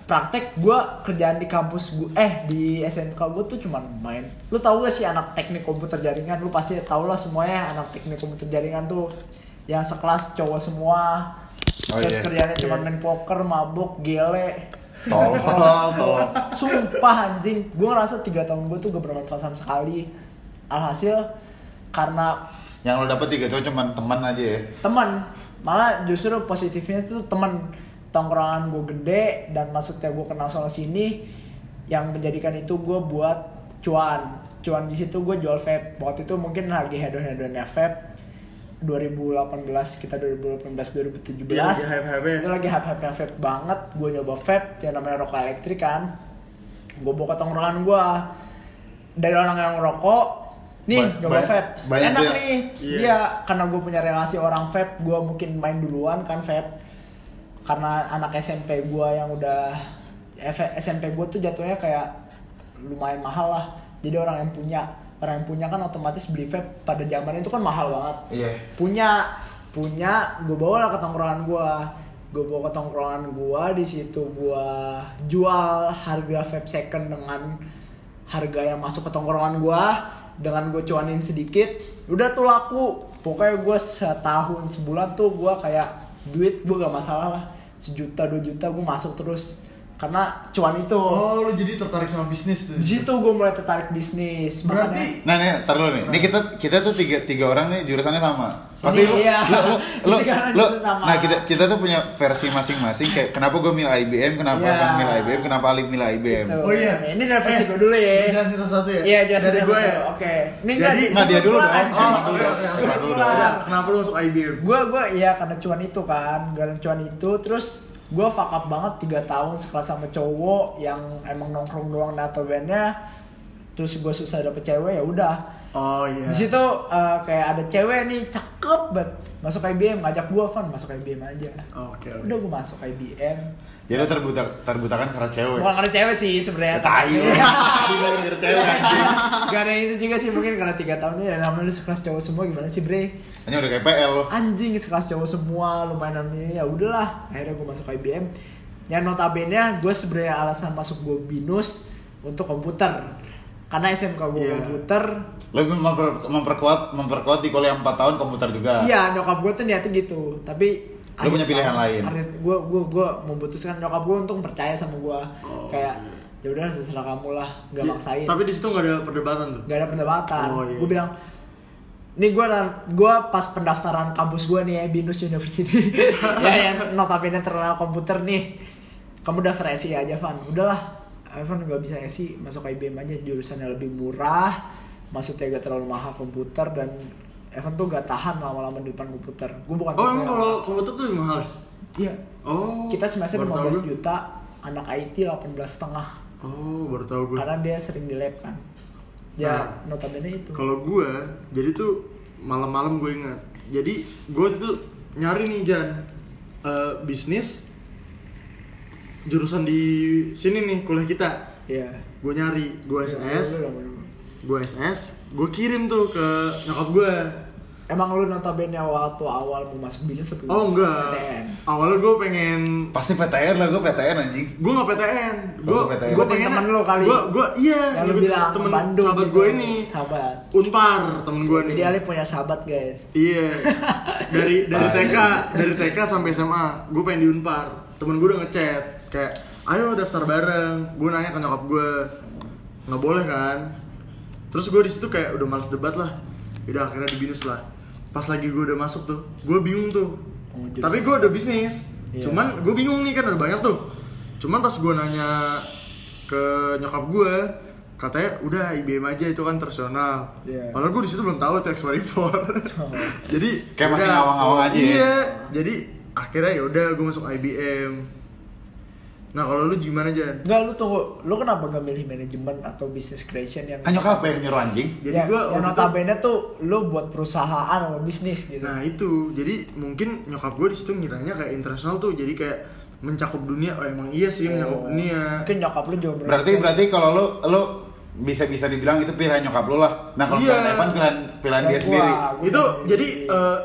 B: praktek gue kerjaan di kampus gue eh di SMK gue tuh cuman main. Lu tau gak sih anak teknik komputer jaringan? Lu pasti tau lah semuanya anak teknik komputer jaringan tuh. Yang sekelas cowok semua.
C: Oh,
B: terus
C: iya.
B: kerjaannya cuma main poker mabuk gele.
C: Tolol, tolol.
B: Sumpah anjing, gue ngerasa tiga tahun gue tuh gak bermanfaat sama sekali. Alhasil karena
C: Yang lo dapet tiga itu cuman teman aja ya.
B: teman, malah justru positifnya tuh teman tongkrongan gue gede dan maksudnya gue kenal soal sini yang menjadikan itu gue buat cuan. Cuan di situ gue jual vape. Waktu itu mungkin lagi hedon hedonnya vape 2018 kita 2018 2017
A: Iya, lagi hype-hype-nya.
B: itu lagi hype hype vape banget. Gue nyoba vape yang namanya rokok elektrik kan. Gue bawa ke tongkrongan gue dari orang yang ngerokok nih
C: Ba-
B: nyoba
C: ba-
B: vape. enak
C: ya?
B: nih.
A: Iya.
B: iya karena gue punya relasi orang vape gue mungkin main duluan kan vape karena anak SMP gue yang udah SMP gue tuh jatuhnya kayak lumayan mahal lah. Jadi orang yang punya orang yang punya kan otomatis beli vape pada zaman itu kan mahal banget.
C: Iya.
B: punya punya gue bawa lah ke tongkrongan gue gue bawa ke tongkrongan gue di situ gue jual harga vape second dengan harga yang masuk ke tongkrongan gue dengan gue cuanin sedikit udah tuh laku. Pokoknya gue setahun sebulan tuh gue kayak duit gue gak masalah lah sejuta dua juta gue masuk terus karena cuan itu
A: Oh, lu jadi tertarik sama bisnis tuh.
B: di situ gue mulai tertarik bisnis
A: Berarti
C: Nah nih, ntar dulu nih. Ini kita kita tuh tiga tiga orang nih jurusannya sama. Pasti lu,
B: iya.
C: lu, lu, lu, lu-
B: sama.
C: nah kita kita tuh punya versi masing-masing. Kayak kenapa gue milih IBM, kenapa
B: Iya.
C: Van milih IBM, kenapa Alif milih IBM.
B: Gitu.
A: Oh iya.
B: Ini dari versi
A: Eh,
B: gue dulu ya.
A: jelasin satu-satu ya?
B: Iya, jelasin
A: Dari
B: satu
A: gue ya?
B: Oke. Ini
A: Jadi-
C: Nggak, dia dulu dong. Oh, dulu dong.
A: Udah, Kenapa lu masuk IBM?
B: gue gue ya karena cuan itu kan karena cuan itu terus gue fuck up banget tiga tahun sekelas sama cowok yang emang nongkrong doang nato bandnya terus gue susah dapet cewek ya udah
A: Oh iya.
B: di situ eh, kayak ada cewek nih cakep banget masuk IBM ngajak gue Van masuk IBM aja
A: Oke. oke.
B: udah gue masuk IBM
C: Jadi lu terbuta terbutakan karena cewek.
B: bukan karena cewek sih sebenarnya
C: Ya, tai lu karena cewek.
B: Gak ada itu juga sih mungkin karena tiga tahun ya namanya sekelas cowok semua gimana sih bre
C: Hanya udah kayak PL lu.
B: anjing sekelas cowok semua lumayan namanya ya udahlah akhirnya gue masuk IBM yang notabene gue sebenarnya alasan masuk gue binus untuk komputer karena SMK gue
A: Iya.
B: komputer
C: Lu memper- memperkuat memperkuat di kuliah 4 tahun komputer juga.
B: iya nyokap gue tuh niatnya gitu tapi
C: Lu punya pilihan lain.
B: gue gue gue memutuskan nyokap gue untung percaya sama gue
A: Oh,
B: kayak ya udah terserah kamu lah nggak
A: Di-
B: maksain
A: Tapi di situ nggak ada perdebatan tuh.
B: gak ada perdebatan
A: Oh, iya.
B: gue bilang ini gue gue pas pendaftaran kampus gue nih ya Binus University. Ya yang notabene terkenal komputer nih. Kamu daftar SI aja Van. Udahlah. Evan gak bisa SI masuk IBM aja jurusannya lebih murah. Maksudnya gak terlalu mahal komputer dan Evan tuh gak tahan lama-lama di depan komputer. Gue bukan
A: Oh emang
B: yang-
A: kalau komputer tuh lebih mahal?
B: iya.
A: Oh.
B: kita semester
A: baru tahu
B: 15
A: gue.
B: juta anak IT 18 setengah.
A: Oh baru tahu gue.
B: karena dia sering di lab kan. Ya
A: Nah,
B: notabene itu.
A: Kalau gue, jadi tuh malam-malam gue ingat. Jadi gue tuh nyari nih Jan eh, bisnis jurusan di sini nih kuliah kita.
B: Iya.
A: Gue nyari, gue SS, gue SS, gue kirim tuh ke nyokap gue.
B: Emang lu notabene waktu awal mau masuk bisnis sebelum
A: Oh enggak,
B: PTN?
A: awalnya gue pengen
C: Pasti PTN lah, gue PTN anjing.
A: gue nggak PTN, gue
C: PTN.
A: gue
B: Gua
A: pengen
B: temen lu kali.
A: gue gue iya
B: Yang lu bilang
A: temen
B: Bandung
A: sahabat
B: gitu.
A: gue ini
B: Sahabat.
A: unpar temen gue nih
B: Jadi Ali punya sahabat guys.
A: Iya. Dari dari. TK, dari TK sampai SMA, gue pengen di Unpar. Temen gue udah ngechat kayak, "Ayo daftar bareng." Gue nanya ke nyokap gue. Nggak boleh kan? Terus gue di situ kayak udah males debat lah. Udah akhirnya di binus lah. Pas lagi gue udah masuk tuh, gue bingung tuh.
B: Oh,
A: Tapi gue udah bisnis.
B: Iya.
A: Cuman gue bingung nih kan ada banyak tuh. Cuman pas gue nanya ke nyokap gue, katanya udah IBM aja itu kan personal.
B: Iya.
A: Padahal gue di situ belum tahu tuh X24.
B: Oh.
A: jadi
C: Kayak masih
A: udah.
C: ngawang-ngawang aja ya?
A: Iya. Jadi akhirnya ya udah gue masuk IBM. Nah kalau lu gimana Jan?
B: Enggak lu tunggu, lu kenapa gak milih manajemen atau business creation yang
C: Kan nyokap yang nyuruh anjing.
A: Jadi
B: ya,
A: gua
B: yang
A: waktu itu-
B: notabene tuh lu buat perusahaan atau bisnis gitu.
A: Nah itu, jadi mungkin nyokap gue di situ ngiranya kayak internasional tuh, jadi kayak mencakup dunia. Oh emang iya sih mencakup
B: Oh.
A: dunia.
B: Mungkin nyokap lu juga
C: Berarti berarti kalau lu lu bisa bisa dibilang itu pilihan nyokap lo lah. Nah kalau
A: Iya.
C: pilihan Evan pilihan pilihan dia
B: Gua-
C: sendiri.
B: gua
A: itu jadi eh,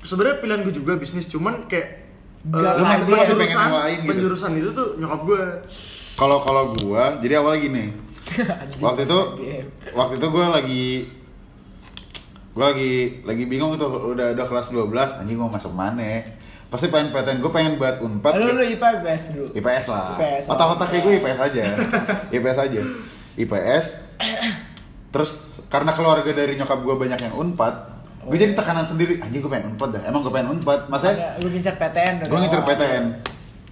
A: sebenarnya pilihan gue juga bisnis cuman kayak
B: Gak
C: Lu masih- lu masih pengen
A: penjurusan
C: gitu?
A: penjurusan itu tuh nyokap gue
C: Kalau kalau gua jadi awalnya gini. Waktu itu waktu itu gua lagi gua lagi lagi bingung tuh udah udah kelas 12 anjing gua masuk mana pasti pengen PTN gue pengen buat unpad
B: Lu lu IPA IPS dulu.
C: IPS lah.
B: IPS, oh.
C: Otak-otak kayak gue IPS aja. IPS aja. IPS. Terus karena keluarga dari nyokap gue banyak yang unpad, gue jadi tekanan sendiri. Anjing gue pengen unpad dah. Emang gue pengen unpad.
B: Ada- Lu ngincer PTN
C: gue ngincer. PTN.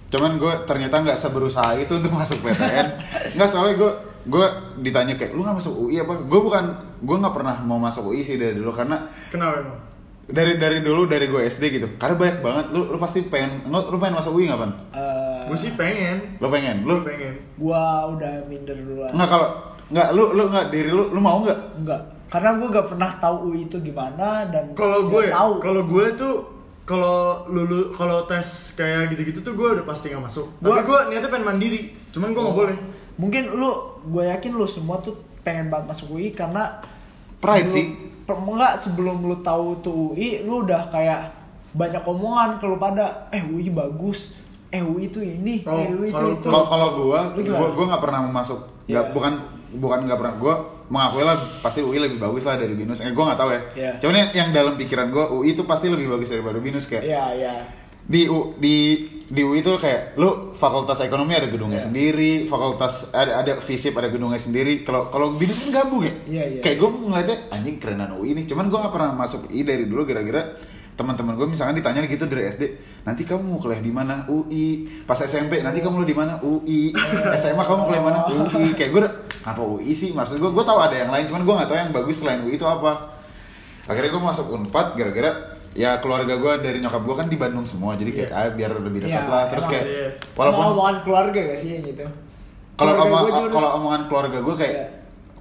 C: Cuman gue ternyata nggak seberusaha itu untuk masuk PTN. Nggak soalnya gue gue ditanya kayak lu nggak masuk UI apa? Gue bukan gue nggak pernah mau masuk UI sih dari dulu karena
A: kenapa emang
C: dari dari dulu dari gue SD gitu. Karena banyak banget lu lu pasti pengen lu, lu pengen masuk UI nggak pan?
B: Eh,
A: gue sih pengen
C: Lu pengen?
A: lu
C: Lu
A: pengen
B: gua udah minder duluan.
C: Nggak kalau nggak lu lu nggak diri lu lu mau nggak?
B: Enggak. Karena gue gak pernah tahu UI itu gimana dan
A: kalau gue
B: tahu.
A: kalau gue tuh kalau lulu kalau tes kayak gitu-gitu tuh gue udah pasti nggak masuk
B: Gua-
A: tapi gue niatnya pengen mandiri cuman gue nggak boleh
B: Mungkin lu, gue yakin lu semua tuh pengen banget masuk UI karena
C: Pride
B: sebelum-
C: sih.
B: per- enggak sebelum lu tahu tuh UI, lu udah kayak banyak omongan kalau pada eh UI bagus, eh UI itu ini,
A: Oh,
B: eh UI itu
A: kalau-
B: itu.
C: Kalau kalau
B: gimana?
C: gua gua nggak pernah masuk. Nggak
B: Iya.
C: bukan bukan nggak pernah. Gua mengakui lah pasti UI lebih bagus lah dari binus. Eh gua nggak tahu ya.
B: Iya.
C: Cuman yang, yang dalam pikiran gua UI itu pasti lebih bagus daripada binus kayak
B: Iya, iya.
C: di U, di di UI itu kayak lu fakultas ekonomi ada gedungnya
B: Iya.
C: sendiri, fakultas ada ada FISIP ada gedungnya sendiri. Kalau kalau binus kan gabung ya.
B: Iya, iya.
C: Kayak gua ngeliatnya anjing kerenan UI nih. Cuman gua nggak pernah masuk UI dari dulu gara-gara teman-teman gue misalkan ditanya gitu dari SD nanti kamu mau kuliah di mana UI pas SMP nanti kamu mau di mana UI SMA kamu mau kuliah mana UI kayak gue apa UI sih maksud gue gue tahu ada yang lain cuman gue nggak tahu yang bagus selain UI itu apa akhirnya gue masuk unpad gara-gara ya keluarga gue dari nyokap gue kan di Bandung semua jadi kayak ah, biar lebih dekat
B: Iya,
C: lah terus kayak
A: iya.
C: walaupun
B: omongan keluarga gak sih gitu?
C: kalau kalau omongan keluarga gue kayak
B: Iya.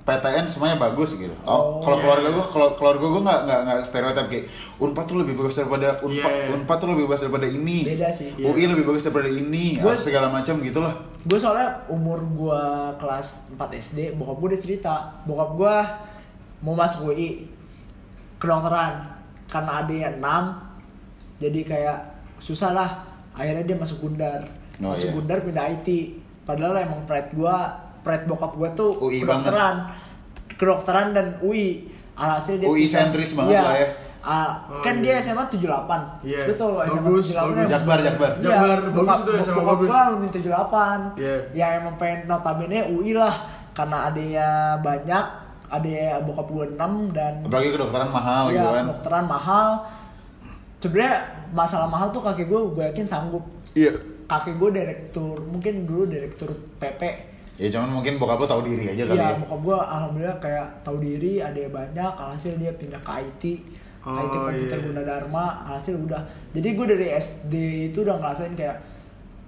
C: PTN semuanya bagus gitu.
B: Oh,
C: Oh, kalau
A: iya.
C: keluarga gue, kalau keluarga gue nggak nggak nggak stereotip kayak Unpad tuh lebih bagus daripada Unpad,
A: Iya.
C: Unpad tuh lebih bagus daripada ini.
B: Beda sih.
C: UI lebih bagus daripada ini,
B: Gua-
C: segala macam gitulah.
B: gue soalnya umur gue kelas 4 SD bokap gue udah cerita bokap gue mau masuk UI kedokteran karena adanya 6 jadi kayak susah lah akhirnya dia masuk gundar
C: Oh,
B: masuk
C: iya.
B: gundar pindah IT padahal emang pride gue pride bokap gue tuh
C: UI
B: kedokteran kedokteran dan UI alhasil dia
C: UI sentris banget
B: Iya.
C: lah ya.
B: Ah,
A: Oh,
B: kan
A: iya.
B: dia SMA 78
A: Iya.
B: betul SMA
A: Bagus,
B: 78
A: bagus.
C: Jakbar, Jakbar.
B: Iya,
A: Jakbar, bagus
B: bokap-
A: tuh SMA
B: bokap
A: bagus.
B: gua alumni 78
A: Iya.
B: yang emang pengen notabene UI lah karena adanya banyak ada bokap gue 6 dan
C: Apalagi kedokteran mahal
B: ya
C: gitu kan.
B: kedokteran mahal sebenarnya masalah mahal tuh kakek gue gue yakin sanggup
C: Iya.
B: kakek gue direktur mungkin dulu direktur PP
C: Ya cuman mungkin bokap lo tahu diri aja kali
B: Iya,
C: ya.
B: bokap gue alhamdulillah kayak tahu diri, ada yang banyak, alhasil dia pindah ke IT,
A: Oh,
B: IT komputer
A: iya.
B: Gunadarma, alhasil udah. Jadi gue dari SD itu udah ngerasain kayak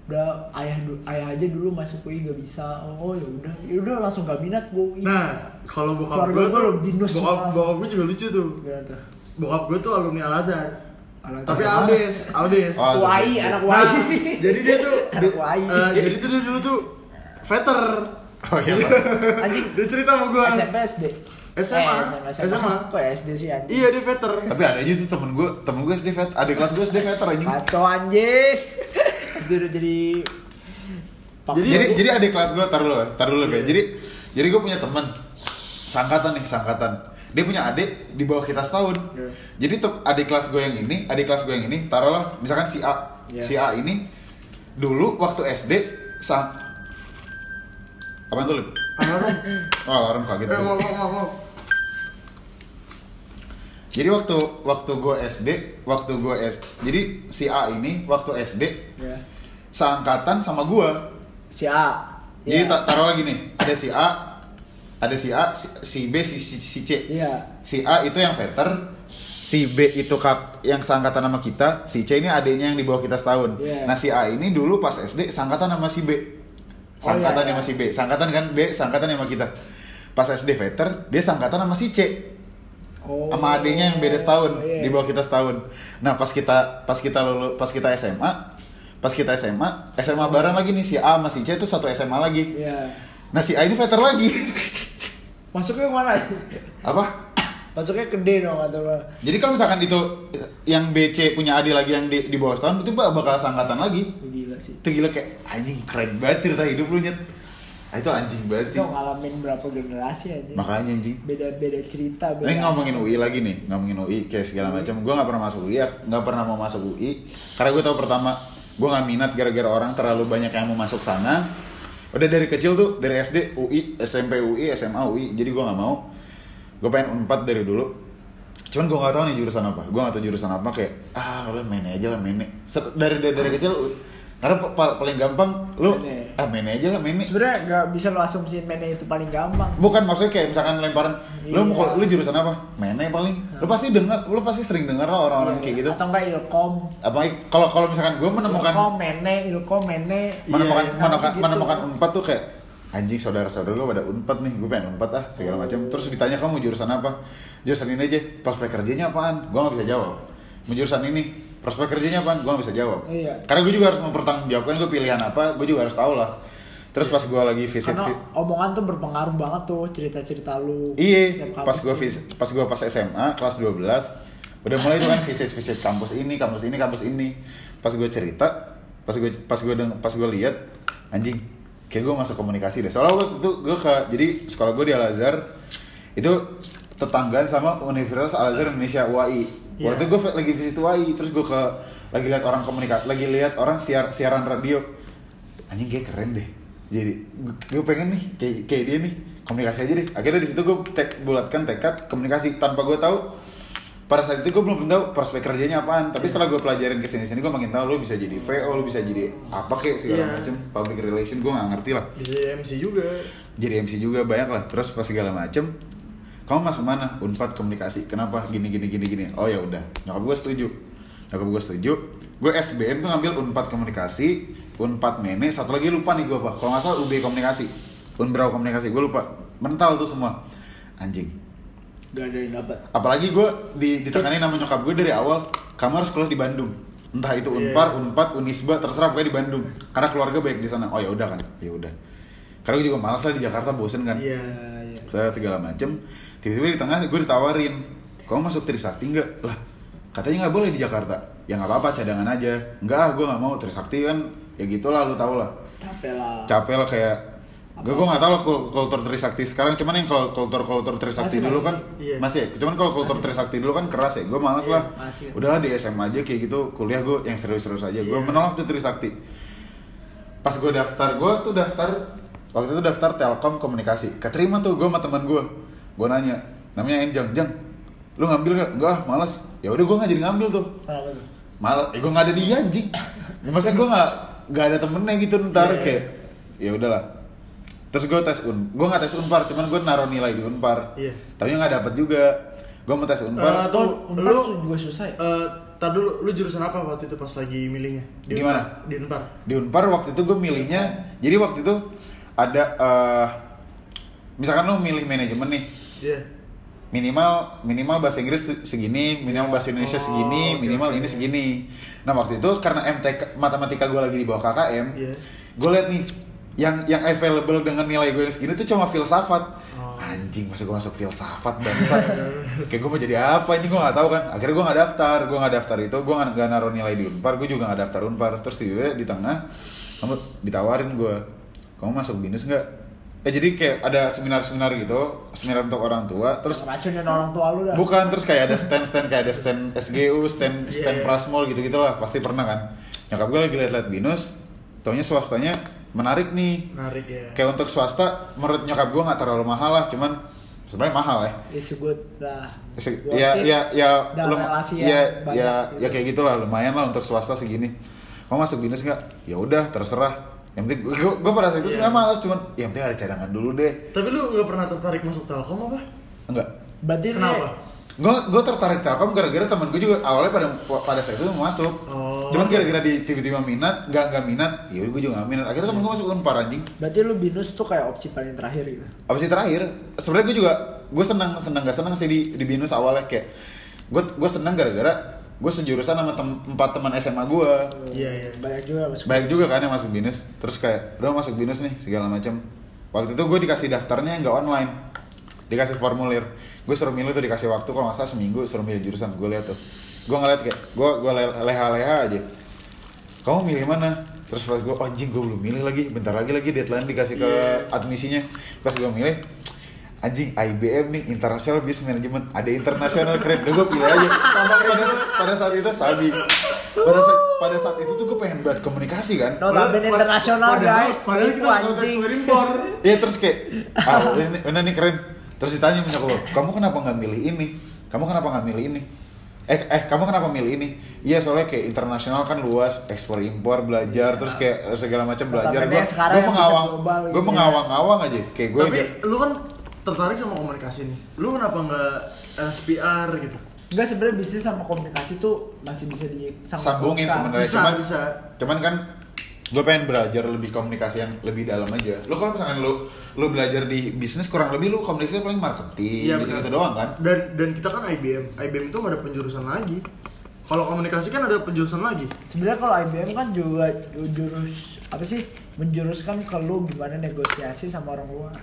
B: udah ayah ayah aja dulu masuk UI gak bisa, oh ya udah, ya udah langsung gak minat gue UI.
A: nah kalau bokap gue
B: gua
A: tuh
B: lebih nus
A: bokap bokap gue juga lucu tuh
B: Gimana tuh?
A: bokap gue tuh alumni Al Azhar
B: Al-Azhar
A: tapi? Aldes Aldes
C: Oh, Iya.
B: anak
A: Nah,
B: UAI.
A: jadi dia tuh
B: Anak
A: di-
B: UAI.
A: eh, jadi tuh dia dulu tuh veter
C: Oh iya.
B: Anjing,
A: dia cerita sama gue
B: SMP SD.
A: SMA.
B: Eh, SMA, SMA.
A: SMA.
B: Kok SD sih anjing?
A: iya dia veter
C: Tapi ada aja tuh temen gue, temen gue SD vet, adik kelas gue SD veter anjing.
B: Kacau anjing. SD udah jadi Pak-
A: Jadi-
C: jadi jadi adik kelas gue tar dulu ya tar dulu ya jadi jadi gue punya teman sangkatan nih sangkatan dia punya adik di bawah kita setahun
B: Iya.
C: jadi tuh adik kelas gue yang ini adik kelas gue yang ini taruhlah misalkan si A
B: Iya.
C: si A ini dulu waktu SD sang apa tuh Lip?
A: alarm
C: oh alarm kaget
A: eh mau mau mau
C: jadi waktu waktu gue SD waktu gue S jadi si A ini waktu SD
B: Ya.
C: seangkatan sama gue
B: Si A.
C: Jadi ta- taruh lagi nih, ada si A, ada si A, si, si B, si, si, si C.
B: Iya.
C: Si A itu yang veter, si B itu kak yang seangkatan sama kita, si C ini adiknya yang di bawah kita setahun.
B: Iya.
C: Nah si A ini dulu pas SD seangkatan sama si B,
B: Oh, iya,
C: sama
B: iya.
C: si B, seangkatan kan B, seangkatan sama kita. Pas SD veter, dia seangkatan sama si C,
B: Oh.
C: sama adiknya yang beda setahun,
B: Iya.
C: di bawah kita setahun. Nah pas kita pas kita lulu, pas kita SMA, pas kita SMA, SMA bareng lagi nih si A sama si C itu satu SMA lagi.
B: Iya.
C: Nah si A ini veter lagi.
B: Masuknya ke mana?
C: apa
B: Masuknya ke D dong atau apa?
C: jadi kalau misalkan itu yang BC punya adik lagi yang di, di bawah setahun itu bak- bakal sangkatan lagi
B: Gila sih.
C: itu gila kayak anjing keren banget cerita hidup lu nyet ah, itu anjing banget sih
B: Itu ngalamin berapa generasi aja.
C: makanya anjing
B: Beda-beda cerita. Beda
C: Ini ngomongin UI lagi nih, ngomongin UI kayak segala macam. Gue nggak pernah masuk UI, nggak pernah mau masuk UI karena gue tahu pertama gue nggak minat gara-gara orang terlalu banyak yang mau masuk sana. Udah dari kecil tuh dari SD UI, SMP UI, SMA UI, jadi gue nggak mau. Gue pengen unpad dari dulu. Cuman gue nggak tahu nih jurusan apa. Gue nggak tahu jurusan apa kayak ah udah main aja lah main. Dari dari, dari kecil karena pa- pa- paling gampang lu
B: Main.
C: ah main aja lah main
B: Sebenarnya gak bisa lo asumsiin mainnya itu paling gampang.
C: Bukan maksudnya kayak misalkan lemparan, lu mau
B: Iya.
C: lu jurusan apa? Mainnya paling. Lu pasti dengar, lu pasti sering dengar lah orang-orang kayak gitu.
B: Atau enggak ilkom.
C: Apalagi kalau kalau misalkan gue menemukan
B: Ilkom mene, ilkom mene.
C: menemukan
B: Iya,
C: menemukan,
B: gitu.
C: menemukan unpad tuh kayak anjing saudara-saudara gue pada unpad nih, gue pengen unpad ah segala macam. Terus ditanya kamu jurusan apa? Jurusan ini aja. Prospek kerjanya apaan? Gue nggak bisa jawab. Mau jurusan ini. Prospek kerjanya apaan? Gue nggak bisa jawab.
B: Iya.
C: Karena gue juga harus mempertanggungjawabkan gue pilihan apa. Gue juga harus tahu lah. Terus pas gue lagi visit,
B: Karena omongan tuh berpengaruh banget tuh cerita-cerita lu.
C: Iya, pas
B: kampus
C: gua
B: tuh.
C: vis, pas gua pas SMA kelas 12 udah mulai tuh kan visit visit kampus ini, kampus ini, kampus ini. Pas gua cerita, pas gua pas deng, pas gua lihat anjing kayak gua masuk komunikasi deh. Soalnya waktu itu gua ke jadi sekolah gua di Al Azhar itu tetanggaan sama Universitas Al Azhar Indonesia UAI.
A: Iya.
C: Waktu itu gua lagi visit UAI, terus gua ke lagi lihat orang komunikasi, lagi lihat orang siar siaran radio. Anjing kayak keren deh. Jadi gue pengen nih kayak kayak dia nih komunikasi aja deh. Akhirnya di situ gue tek bulatkan tekad komunikasi tanpa gue tahu pada saat itu gue belum tahu prospek kerjanya apaan tapi setelah gue pelajarin ke sini sini gue makin tahu lu bisa jadi VO lu bisa jadi apa kek segala
A: Iya.
C: macem. Public relation gue nggak ngerti lah.
A: Bisa jadi MC juga.
C: jadi MC juga banyak lah. Terus pas segala macem kamu masuk mana? Unpad komunikasi. Kenapa? Gini gini gini gini. Oh ya udah. Nyokap gue setuju. Nyokap gue setuju. Gue SBM tuh ngambil unpad komunikasi unpad mene satu lagi lupa nih gue apa kalau nggak salah UB komunikasi. Unbrau komunikasi. Gue lupa. Mental tuh semua. Anjing
B: Gak ada yang dapat.
C: apalagi gue di ditekanin sama nyokap gue dari awal kamu harus sekolah di Bandung. Entah itu unpar
A: Iya.
C: unpad unisba terserah pokoknya di Bandung. Karena keluarga baik di sana. Oh ya udah kan. Ya udah. Karena gue juga malas lah di Jakarta bosen kan.
A: Iya.
B: iya.
C: saya segala macem. Tiba-tiba di tengah gue ditawarin kamu masuk Trisakti enggak lah katanya nggak boleh di Jakarta. Ya nggak apa-apa cadangan aja. Enggak gue nggak mau. Trisakti kan ya gitulah lu tau lah.
B: Capek lah.
C: capek lah kayak gue gue nggak tahu lah kul- kultur Trisakti sekarang. Cuman yang kalau kultur kultur Trisakti
B: Masih,
C: dulu
B: masih.
C: kan
A: Iya.
C: masih ya. Cuman kalau kultur Trisakti dulu kan keras ya. Gue malas
A: Iya,
C: lah.
B: masih.
C: udahlah di SMA aja kayak gitu. Kuliah gue yang serius-serius aja. Gue
A: Iya.
C: menolak tuh Trisakti. Pas gue daftar gue tuh daftar waktu itu daftar Telkom komunikasi. Keterima tuh gue sama teman gue gue nanya namanya Enjang Jang lu ngambil gak? enggak ah, malas ya udah gue nggak jadi ngambil tuh. Malah eh gue nggak ada dia anjing. Masa gue nggak nggak ada temennya gitu ntar
A: Iya.
C: kayak ya udahlah terus gue tes un gue nggak tes unpar cuman gue naruh nilai di unpar
A: Iya.
C: tapi nggak dapet juga gue mau tes
A: Eh,
C: unpar
A: tuh,
B: Unpar
A: lu
B: tuh juga susah ya?
A: Eh, tar dulu, lu jurusan apa waktu itu pas lagi milihnya?
C: Di mana?
A: Di Unpar.
C: di unpar waktu itu gue milihnya jadi waktu itu ada eh misalkan lu milih manajemen nih
A: Iya.
C: minimal minimal bahasa Inggris segini, minimal bahasa Indonesia
A: Oh,
C: segini,
A: oke,
C: minimal
A: oke.
C: ini segini. Nah waktu itu karena MTK matematika gue lagi di bawah KKM,
A: Iya.
C: gue liat nih yang yang available dengan nilai gue yang segini tuh cuma filsafat.
A: Oh.
C: Anjing masuk gue masuk filsafat bangsat. Kayak gue mau jadi apa anjing gue nggak tahu kan. Akhirnya gue nggak daftar, gue nggak daftar itu, gue nggak naruh nilai di unpar, gue juga nggak daftar unpar. Terus tiba di tengah, kamu ditawarin gue, kamu masuk binus nggak? Eh jadi kayak ada seminar-seminar gitu, seminar untuk orang tua. Terus
B: Racunin orang tua lu dah.
C: Bukan, terus kayak ada stand-stand kayak ada stand SGU, stand stand
A: Iya.
C: Prasmol gitu-gitu lah, pasti pernah kan. Nyokap gue lagi liat-liat binus, taunya swastanya menarik nih.
A: Menarik ya.
C: Kayak untuk swasta, menurut nyokap gue nggak terlalu mahal lah, cuman sebenarnya mahal ya.
B: Is good lah.
C: Ya, ya, ya, lum- ya,
B: yang banyak
C: ya,
B: gitu.
C: ya kayak gitulah, lumayan lah untuk swasta segini. Kamu masuk binus nggak? Ya udah, terserah. Yang penting, gue, gue pada saat itu
A: Iya.
C: sebenarnya malas, cuman yang penting ada cadangan dulu deh.
A: Tapi lu nggak pernah tertarik masuk Telkom apa?
C: Enggak,
B: Berarti
A: Kenapa?
C: Gue gue tertarik Telkom gara-gara temen gue juga awalnya pada pada saat itu mau masuk
A: Oh.
C: cuman gara-gara di tiba-tiba minat nggak nggak minat ya gue juga nggak minat akhirnya temen gue masuk unpar anjing
B: Berarti lu binus tuh kayak opsi paling terakhir gitu.
C: itu terakhir sebenarnya gue juga gue senang senang gak senang sih di di binus awalnya kayak gue gue senang gara-gara gue sejurusan sama tem- empat teman SMA gue
A: Iya, iya.
B: Banyak juga masuk.
C: banyak juga kan yang masuk binus terus kayak udah masuk binus nih segala macam waktu itu gue dikasih daftarnya nggak online dikasih formulir. Gue suruh milih tuh dikasih waktu kalau nggak salah seminggu suruh milih jurusan. Gue lihat tuh. Gue ngeliat kayak gue gue leha-leha aja. Kamu milih mana? Terus pas gue oh, anjing gue belum milih lagi. Bentar lagi lagi deadline dikasih ke
A: Iya.
C: admisinya. Pas gue milih anjing IBM nih International Business Management. Ada internasional keren udah gue pilih aja. Pada, pada saat itu sabi. Pada saat pada saat itu tuh gue pengen buat komunikasi kan.
B: Notabene internasional guys.
A: Padahal kita
B: anjing.
A: impor.
C: Iya terus kayak, ah ini, ini nih keren. Terus ditanya punya gue, kamu kenapa nggak milih ini? Kamu kenapa nggak milih ini? Eh, eh kamu kenapa milih ini? Iya soalnya kayak internasional kan luas, ekspor impor belajar, terus kayak segala macam belajar. Gue gue mengawang, gue
B: gitu.
C: mengawang-awang aja. Kayak gue
A: Tapi lu kan tertarik sama komunikasi nih. Lu kenapa nggak SPR gitu?
B: Enggak sebenarnya bisnis sama komunikasi tuh masih bisa disambungkan.
C: sambungin sebenarnya.
A: Bisa,
C: Cuman,
A: bisa.
C: cuman kan gue pengen belajar lebih komunikasi yang lebih dalam aja. Lu kalau misalkan lu lu belajar di bisnis kurang lebih lu komunikasi paling marketing
A: Iya,
C: gitu-gitu
A: benar.
C: doang kan.
A: Dan dan kita kan IBM. IBM itu nggak ada penjurusan lagi. Kalau komunikasi kan ada penjurusan lagi.
B: Sebenarnya kalau IBM kan juga jurus apa sih menjuruskan ke lu gimana negosiasi sama orang luar.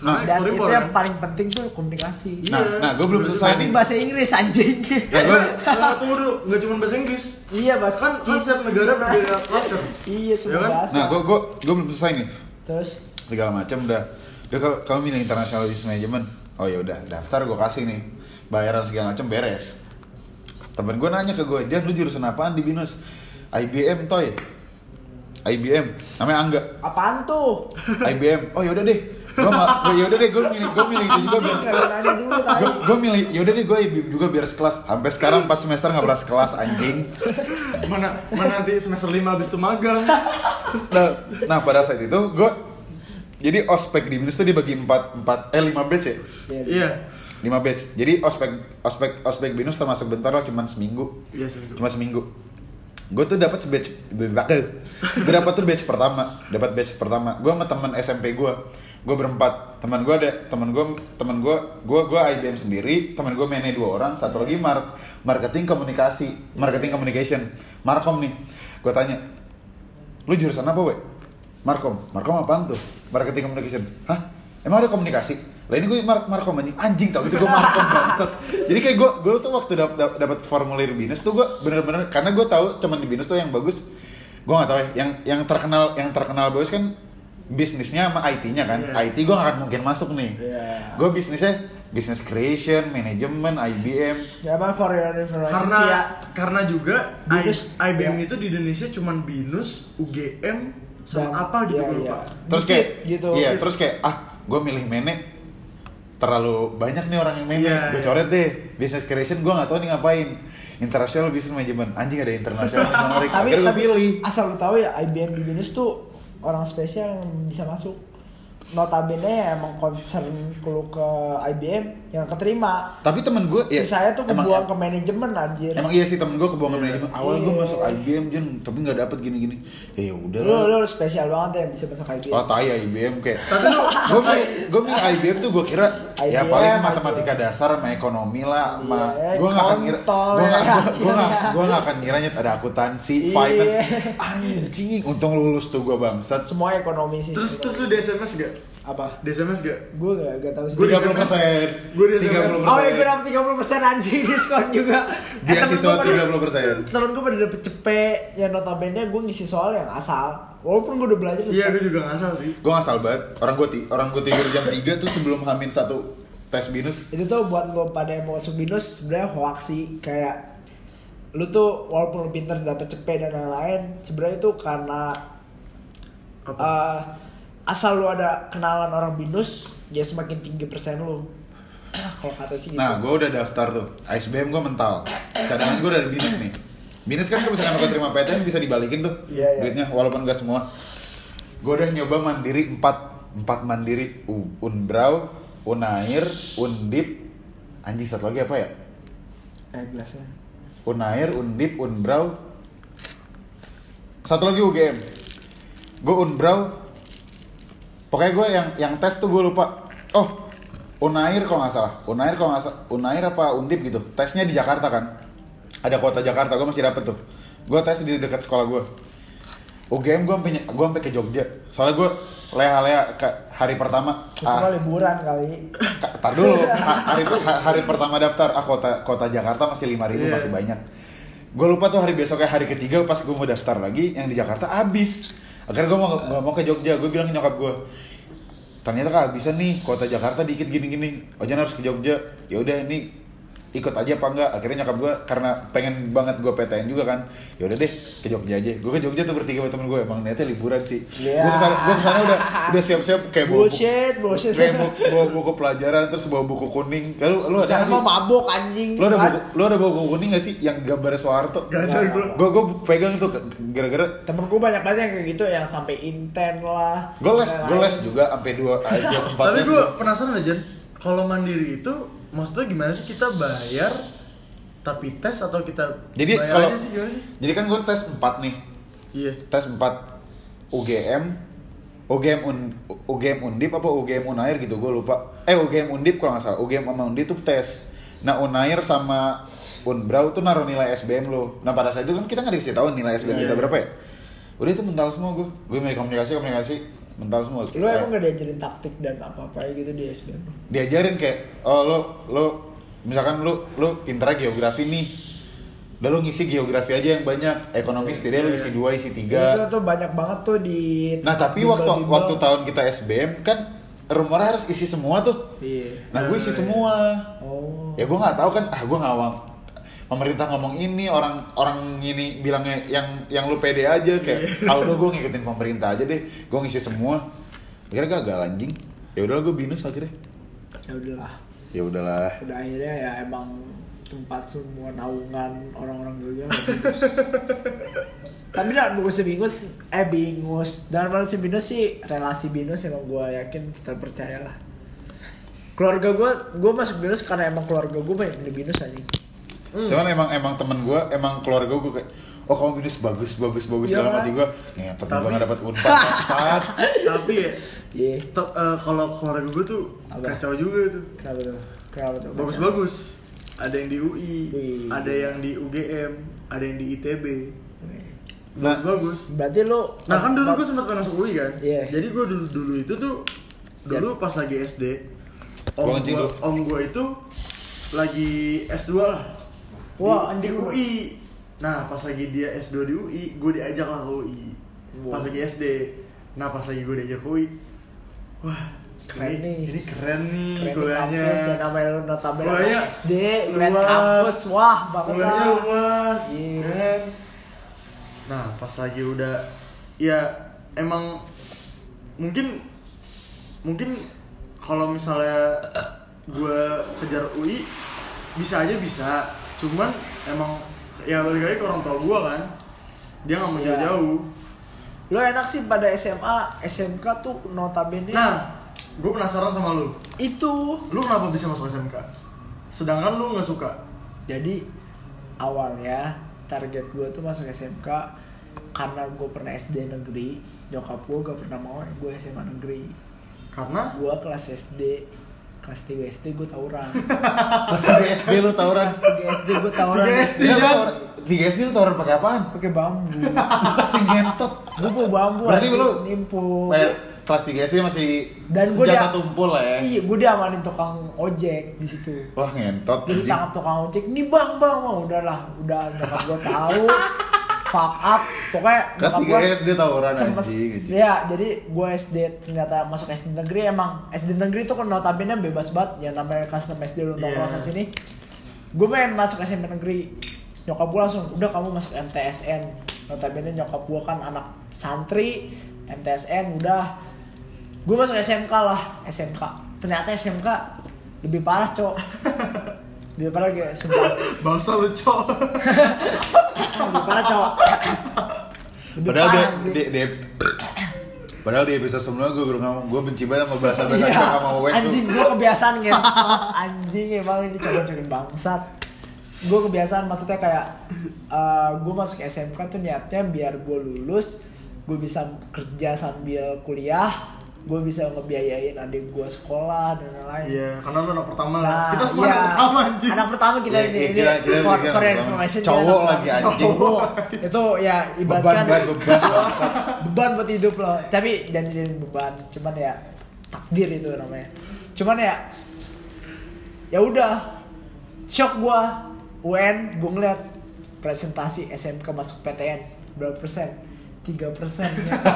C: Nah,
B: Dan itu
A: impor,
B: yang
A: kan?
B: paling penting tuh komunikasi.
C: Nah,
A: Iya.
C: nah gue belum selesai
B: Tapi
C: nih.
B: bahasa Inggris anjing.
C: Ya, gue
A: Nah, tunggu dulu, nggak cuma bahasa Inggris.
B: iya bahasa
A: Kan, kan setiap negara berbeda culture.
B: Iya semua
A: Ya kan?
C: Nah, gue gue gue belum selesai nih.
B: Terus
C: Segala macam udah. Udah kau kamu milih international business management. Oh ya udah, daftar gue kasih nih. Bayaran segala macam beres. Temen gue nanya ke gue, "Jan, lu jurusan apaan di BINUS?" IBM toy. IBM. Namanya Angga.
B: apaan tuh?
C: IBM. Oh yaudah deh. Gue ma- ya udah deh, gue milih gue milih itu juga biar
B: tadi.
C: gue milih yaudah deh gue IBM juga biar sekelas sampai sekarang 4 semester nggak pernah sekelas anjing
A: Mana mana nanti semester 5 habis itu magang.
C: nah, nah pada saat itu gue jadi ospek di minus tuh dibagi 4 4 eh 5 batch ya?
A: Iya.
C: 5 batch. Jadi ospek ospek ospek binus termasuk bentar lah cuman seminggu.
A: Iya sih.
C: cuma seminggu. Gue tuh dapat batch gue dapat tuh batch pertama. Dapat batch pertama. Gue sama teman SMP gue gue berempat. Teman gue ada teman gue teman gue gue gue IBM sendiri. Teman gue mainnya dua orang. Satu lagi mar marketing komunikasi marketing communication. Markom nih. Gue tanya lu jurusan apa we markom. Markom apaan tuh? Marketing communication hah? Emang ada komunikasi? Lah ini gue mar markom anjing anjing tau gitu gue markom bangsat. Jadi kayak gue gue tuh waktu dap- dap- dapat formulir binus tuh gue bener-bener karena gue tahu cuman di binus tuh yang bagus. Gue nggak tahu ya yang yang terkenal yang terkenal bagus kan bisnisnya sama IT-nya kan.
A: Iya.
C: IT gue gak akan mungkin masuk nih.
B: Iya.
C: gue bisnisnya business creation manajemen IBM
B: Ya emang for your information
A: Karena
B: ya.
A: karena juga I-
B: Binus,
A: IBM
B: ya.
A: itu di Indonesia cuman Binus, UGM, sama
B: Dan-
A: apa gitu
B: iya,
A: gue
B: iya.
A: lupa.
C: terus
B: Dikit
C: kayak
B: gitu.
C: iya terus kayak ah gue milih mene terlalu banyak nih orang yang mene
A: Iya,
C: gue
A: iya.
C: coret deh business creation gue nggak tahu nih ngapain international business management anjing ada international yang menarik
B: Tapi, tapi
C: pilih
B: asal lu tahu ya IBM di Binus tuh orang spesial yang bisa masuk. Notabene ya emang concern lu ke IBM yang keterima.
C: tapi temen gue ya
B: Sisanya tuh
C: emang-
B: kebuang ke manajemen anjir.
C: Emang iya sih temen gue kebuang ke manajemen. Awalnya gue
B: Iya.
C: masuk IBM jen, tapi nggak dapet gini-gini. Ya udah
B: lu,
C: lah.
B: lu spesial banget ya bisa masuk IBM.
C: Oh tai IBM kayak.
A: Tapi lu
C: gue gue milih IBM tuh gue kira ya
B: IBM,
C: paling
B: IBM.
C: matematika dasar sama ekonomi lah sama
B: Iya,
C: gue nggak akan ngira gue
B: ya
C: nggak gue nggak
B: hasilnya.
C: gue nggak akan ngiranya ada akuntansi
B: Iya.
C: finance anjing untung lulus tuh gue bangsat
B: Semua ekonomi sih.
A: terus terus lu di SMS gak?
B: Apa?
A: Di SMS gak?
B: Gue gak, gak tau sih.
A: Gua di
C: 30 persen
A: Gua di SMS.
B: Oh ya gue dapet 30% anjing diskon juga Eh,
C: Beasiswa
B: temen gua
C: 30%.
B: pada- Temen gue pada dapet cepet Ya notabene gue ngisi soal yang asal Walaupun gue udah belajar
A: Iya, gue juga ngasal sih.
C: gue nggak salah banget orang gue orang gue tidur jam 3 tuh sebelum hamin satu tes binus
B: Itu tuh buat lo pada yang mau masuk binus sebenarnya hoax sih Kayak Lu tuh walaupun lu pinter dapet cepet dan lain-lain sebenarnya itu karena
A: Apa?
B: eh, Asal lu ada kenalan orang binus Ya semakin tinggi persen lu Kalau kata sih gitu
C: Nah, gue udah daftar tuh. ISBM gue mental. Cadangan gue dari binus nih. Binus kan kalau misalkan lo terima PTN bisa dibalikin tuh
B: Iya, iya.
C: duitnya, walaupun gak semua. Gue udah nyoba mandiri 4 empat mandiri U, Unbrau, Unair, Undip, anjing satu lagi apa ya?
B: Eh gelasnya
C: Unair, Undip, Unbrau, satu lagi UGM. Gue Unbrau, pokoknya gue yang yang tes tuh gue lupa. Oh, Unair kalau nggak salah. Unair kalau nggak salah. Unair apa Undip gitu. Tesnya di Jakarta kan. Ada kota Jakarta, gue masih dapet tuh. Gue tes di dekat sekolah gue. UGM gue sampai gue sampai ke Jogja. Soalnya gue leha-leha ke hari pertama.
B: Itu mah liburan kali.
C: Ka- Tar dulu, Ha- hari ha- hari pertama daftar, ah kota kota Jakarta masih 5000
A: Iya.
C: masih banyak. Gue lupa tuh hari besoknya hari ketiga pas gue mau daftar lagi yang di Jakarta habis. Akhirnya gue mau nggak mau ke Jogja, gue bilang nyokap gue, ternyata kehabisan nih kota Jakarta dikit gini-gini, Ojan harus ke Jogja. Ya udah ini ikut aja apa enggak akhirnya nyokap gue karena pengen banget gue PTN juga kan ya udah deh ke Jogja aja gue ke Jogja tuh bertiga sama temen gue emang niatnya liburan sih
B: Iya.
C: gue ke sana gue ke sana udah udah siap-siap kayak bawa buku-
B: Bullshit, bullshit.
C: kayak bawa, bawa buku pelajaran terus bawa buku kuning kalau lu ada
B: Sana
C: nggak sih
B: mabok anjing.
C: lu ada
B: Kan?
C: buku lu ada bawa buku kuning gak sih yang gambarnya Soeharto
A: Gak ada gue.
C: gue gue pegang tuh gara-gara
B: Temen gue banyak banget yang kayak gitu yang sampai inten lah.
C: gue les gue les juga sampai dua aja empat
A: Tapi gue
C: gua.
A: penasaran aja, kalau mandiri itu maksudnya gimana sih kita bayar tapi tes atau kita
C: jadi
A: bayar
C: kalau
A: aja sih gimana sih?
C: jadi kan gue tes 4 nih.
A: Iya.
C: tes 4 UGM UGM Un, UGM Undip apa UGM Unair gitu gue lupa. Eh UGM Undip kalau nggak salah. UGM sama Undip tuh tes. Nah Unair sama Unbrau tuh naruh nilai SBM lo nah pada saat itu kan kita nggak dikasih tahu nilai SBM
A: Iya,
C: kita
A: iya.
C: berapa ya? Udah itu mental semua gue gue milih komunikasi komunikasi mental semua
B: Lu emang gak diajarin taktik dan apa-apa gitu di SBM?
C: diajarin kayak oh lo lo misalkan lu lu pintar geografi nih. Udah lu ngisi geografi aja yang banyak. Ekonomi setidaknya lu isi dua isi
B: Itu
C: tiga
B: tuh banyak banget tuh di
C: nah tapi
B: bimbel-
C: waktu
B: bimbel.
C: waktu tahun kita SBM kan rumornya harus isi semua tuh.
B: Iya.
C: nah gue isi
A: Nah,
C: semua.
B: Oh.
C: ya gue nggak tahu kan ah gue ngawang pemerintah ngomong ini orang orang ini bilangnya yang yang lu pede aja kayak ah udah gue ngikutin pemerintah aja deh gue ngisi semua akhirnya gagal anjing ya udahlah gue binus akhirnya
B: Ya udahlah.
C: ya udahlah
B: Udah akhirnya ya emang tempat semua naungan orang-orang lah, binus. Tapi dan buku bingus, eh bingus. Dan manusia binus sih relasi binus emang gue yakin terpercaya lah. Keluarga gue, gue masuk binus karena emang keluarga gue banyak di binus aja.
C: Cuman emang emang temen gue, emang keluarga gue kayak Oh kamu binus bagus bagus bagus
B: Iya,
C: dalam hati gue Nih temen gue
A: Tapi-
C: gak dapet unpad bangsat
A: Tapi ya,
B: Iya.
A: eh, kalau keluarga gue tuh
B: Apa?
A: kacau juga tuh.
B: Kenapa tuh? Kenapa tuh?
A: Bagus-bagus. Ada yang di UI,
B: Wih.
A: ada yang di UGM, ada yang di ITB.
C: Nah,
A: Bagus-bagus.
B: Berarti lu
A: Nah kan dulu gue sempat masuk UI kan.
B: Iya.
A: Jadi gue dulu dulu itu tuh dulu pas lagi SD, om gue
C: dulu.
A: om gue itu lagi S2 lah.
B: Wah,
A: di, di. UI. Nah pas lagi dia S2 di UI, gue diajak lah ke UI. Pas
B: Wah.
A: lagi SD. Nah pas lagi gue diajak ke UI, wah
B: Keren
A: ini,
B: nih.
A: ini keren nih
B: keren
A: kuliahnya.
B: kampus ya namanya notabene
A: Kuliahnya
B: SD,
A: luas.
B: kampus, wah banget
A: Kuliahnya
B: lah.
A: luas,
B: Iya.
A: keren. Nah, pas lagi udah ya emang mungkin mungkin kalau misalnya gue kejar UI bisa aja bisa, cuman emang ya balik lagi ke orang tua gue kan, dia nggak mau
B: Iya.
A: jauh-jauh.
B: Lo enak sih pada SMA, SMK tuh notabene
A: Nah, gue penasaran sama lu,
B: itu.
A: lu kenapa bisa masuk SMK? Sedangkan lu nggak suka.
B: Jadi awalnya target gue tuh masuk SMK karena gue pernah SD negeri, nyokap gue gak pernah mau gue SMA negeri.
A: Karena
B: Gue kelas SD, kelas 3 SD gue tawuran.
C: Pas 3 SD lu tawuran
B: kelas 3 SD gue tawuran.
A: 3 SD ya?
C: 3 SD lu tawuran pakai apaan?
B: Pakai bambu.
C: Pasti ngentot
B: gue bawa bambu
C: Berarti lu
B: nimpuk.
C: eh, kelas 3 SD masih
B: Dan gua
C: senjata
B: dia-
C: tumpul lah ya
B: Iya, gue diamanin tukang ojek di situ.
C: Wah ngentot
B: Jadi tangkap tukang ojek, nih bang bang, mau udahlah, udah nyokap gue tahu, fuck up, pokoknya
C: Kelas
B: nyokap
C: 3
B: gua
C: SD tawuran
B: sempet-
C: anjing.
B: Ya, jadi gue SD ternyata masuk SD negeri emang SD negeri tuh kan notabene bebas banget, ya namanya kelas 6 SD lu
A: Iya.
B: nongkrong sana sini. Gue main masuk SMP negeri, nyokap gue langsung, udah kamu masuk MTSN. Notabene nyokap gue kan anak santri, MTSN udah. Gue masuk SMK lah, SMK. Ternyata SMK lebih parah, Cok. lebih parah kayak sumpah.
A: bangsa lu cok.
B: lebih parah, Cok. Lebih
C: Padahal
B: parah,
C: dia, dia, dia Padahal di episode sebelumnya gue baru ngomong Gue benci banget sama bahasa-bahasa
B: Iya,
C: cok sama Wes tuh
B: anjing gue kebiasaan gitu anjing emang ini coba-cobain bangsat gue kebiasaan maksudnya kayak gue masuk SMK tuh niatnya biar gue lulus gue bisa kerja sambil kuliah gue bisa ngebiayain adik gue sekolah dan lain-lain
A: Iya, karena lu anak pertama lah.
B: Nah,
A: Kita semua
B: iya.
A: anak pertama anjing.
B: Anak pertama kita
C: Iya,
B: ini,
C: iya,
B: ini
C: kita-
B: for, for information
C: Cowok lagi, anjing.
B: Cowok. itu ya
C: beban
B: ibaratkan
C: banget beban
B: beban buat hidup lo. Tapi jangan jadi beban, cuman ya takdir itu namanya. Cuman ya ya udah shock gua UN gua ngeliat presentasi SMK masuk PTN berapa persen? 3 persen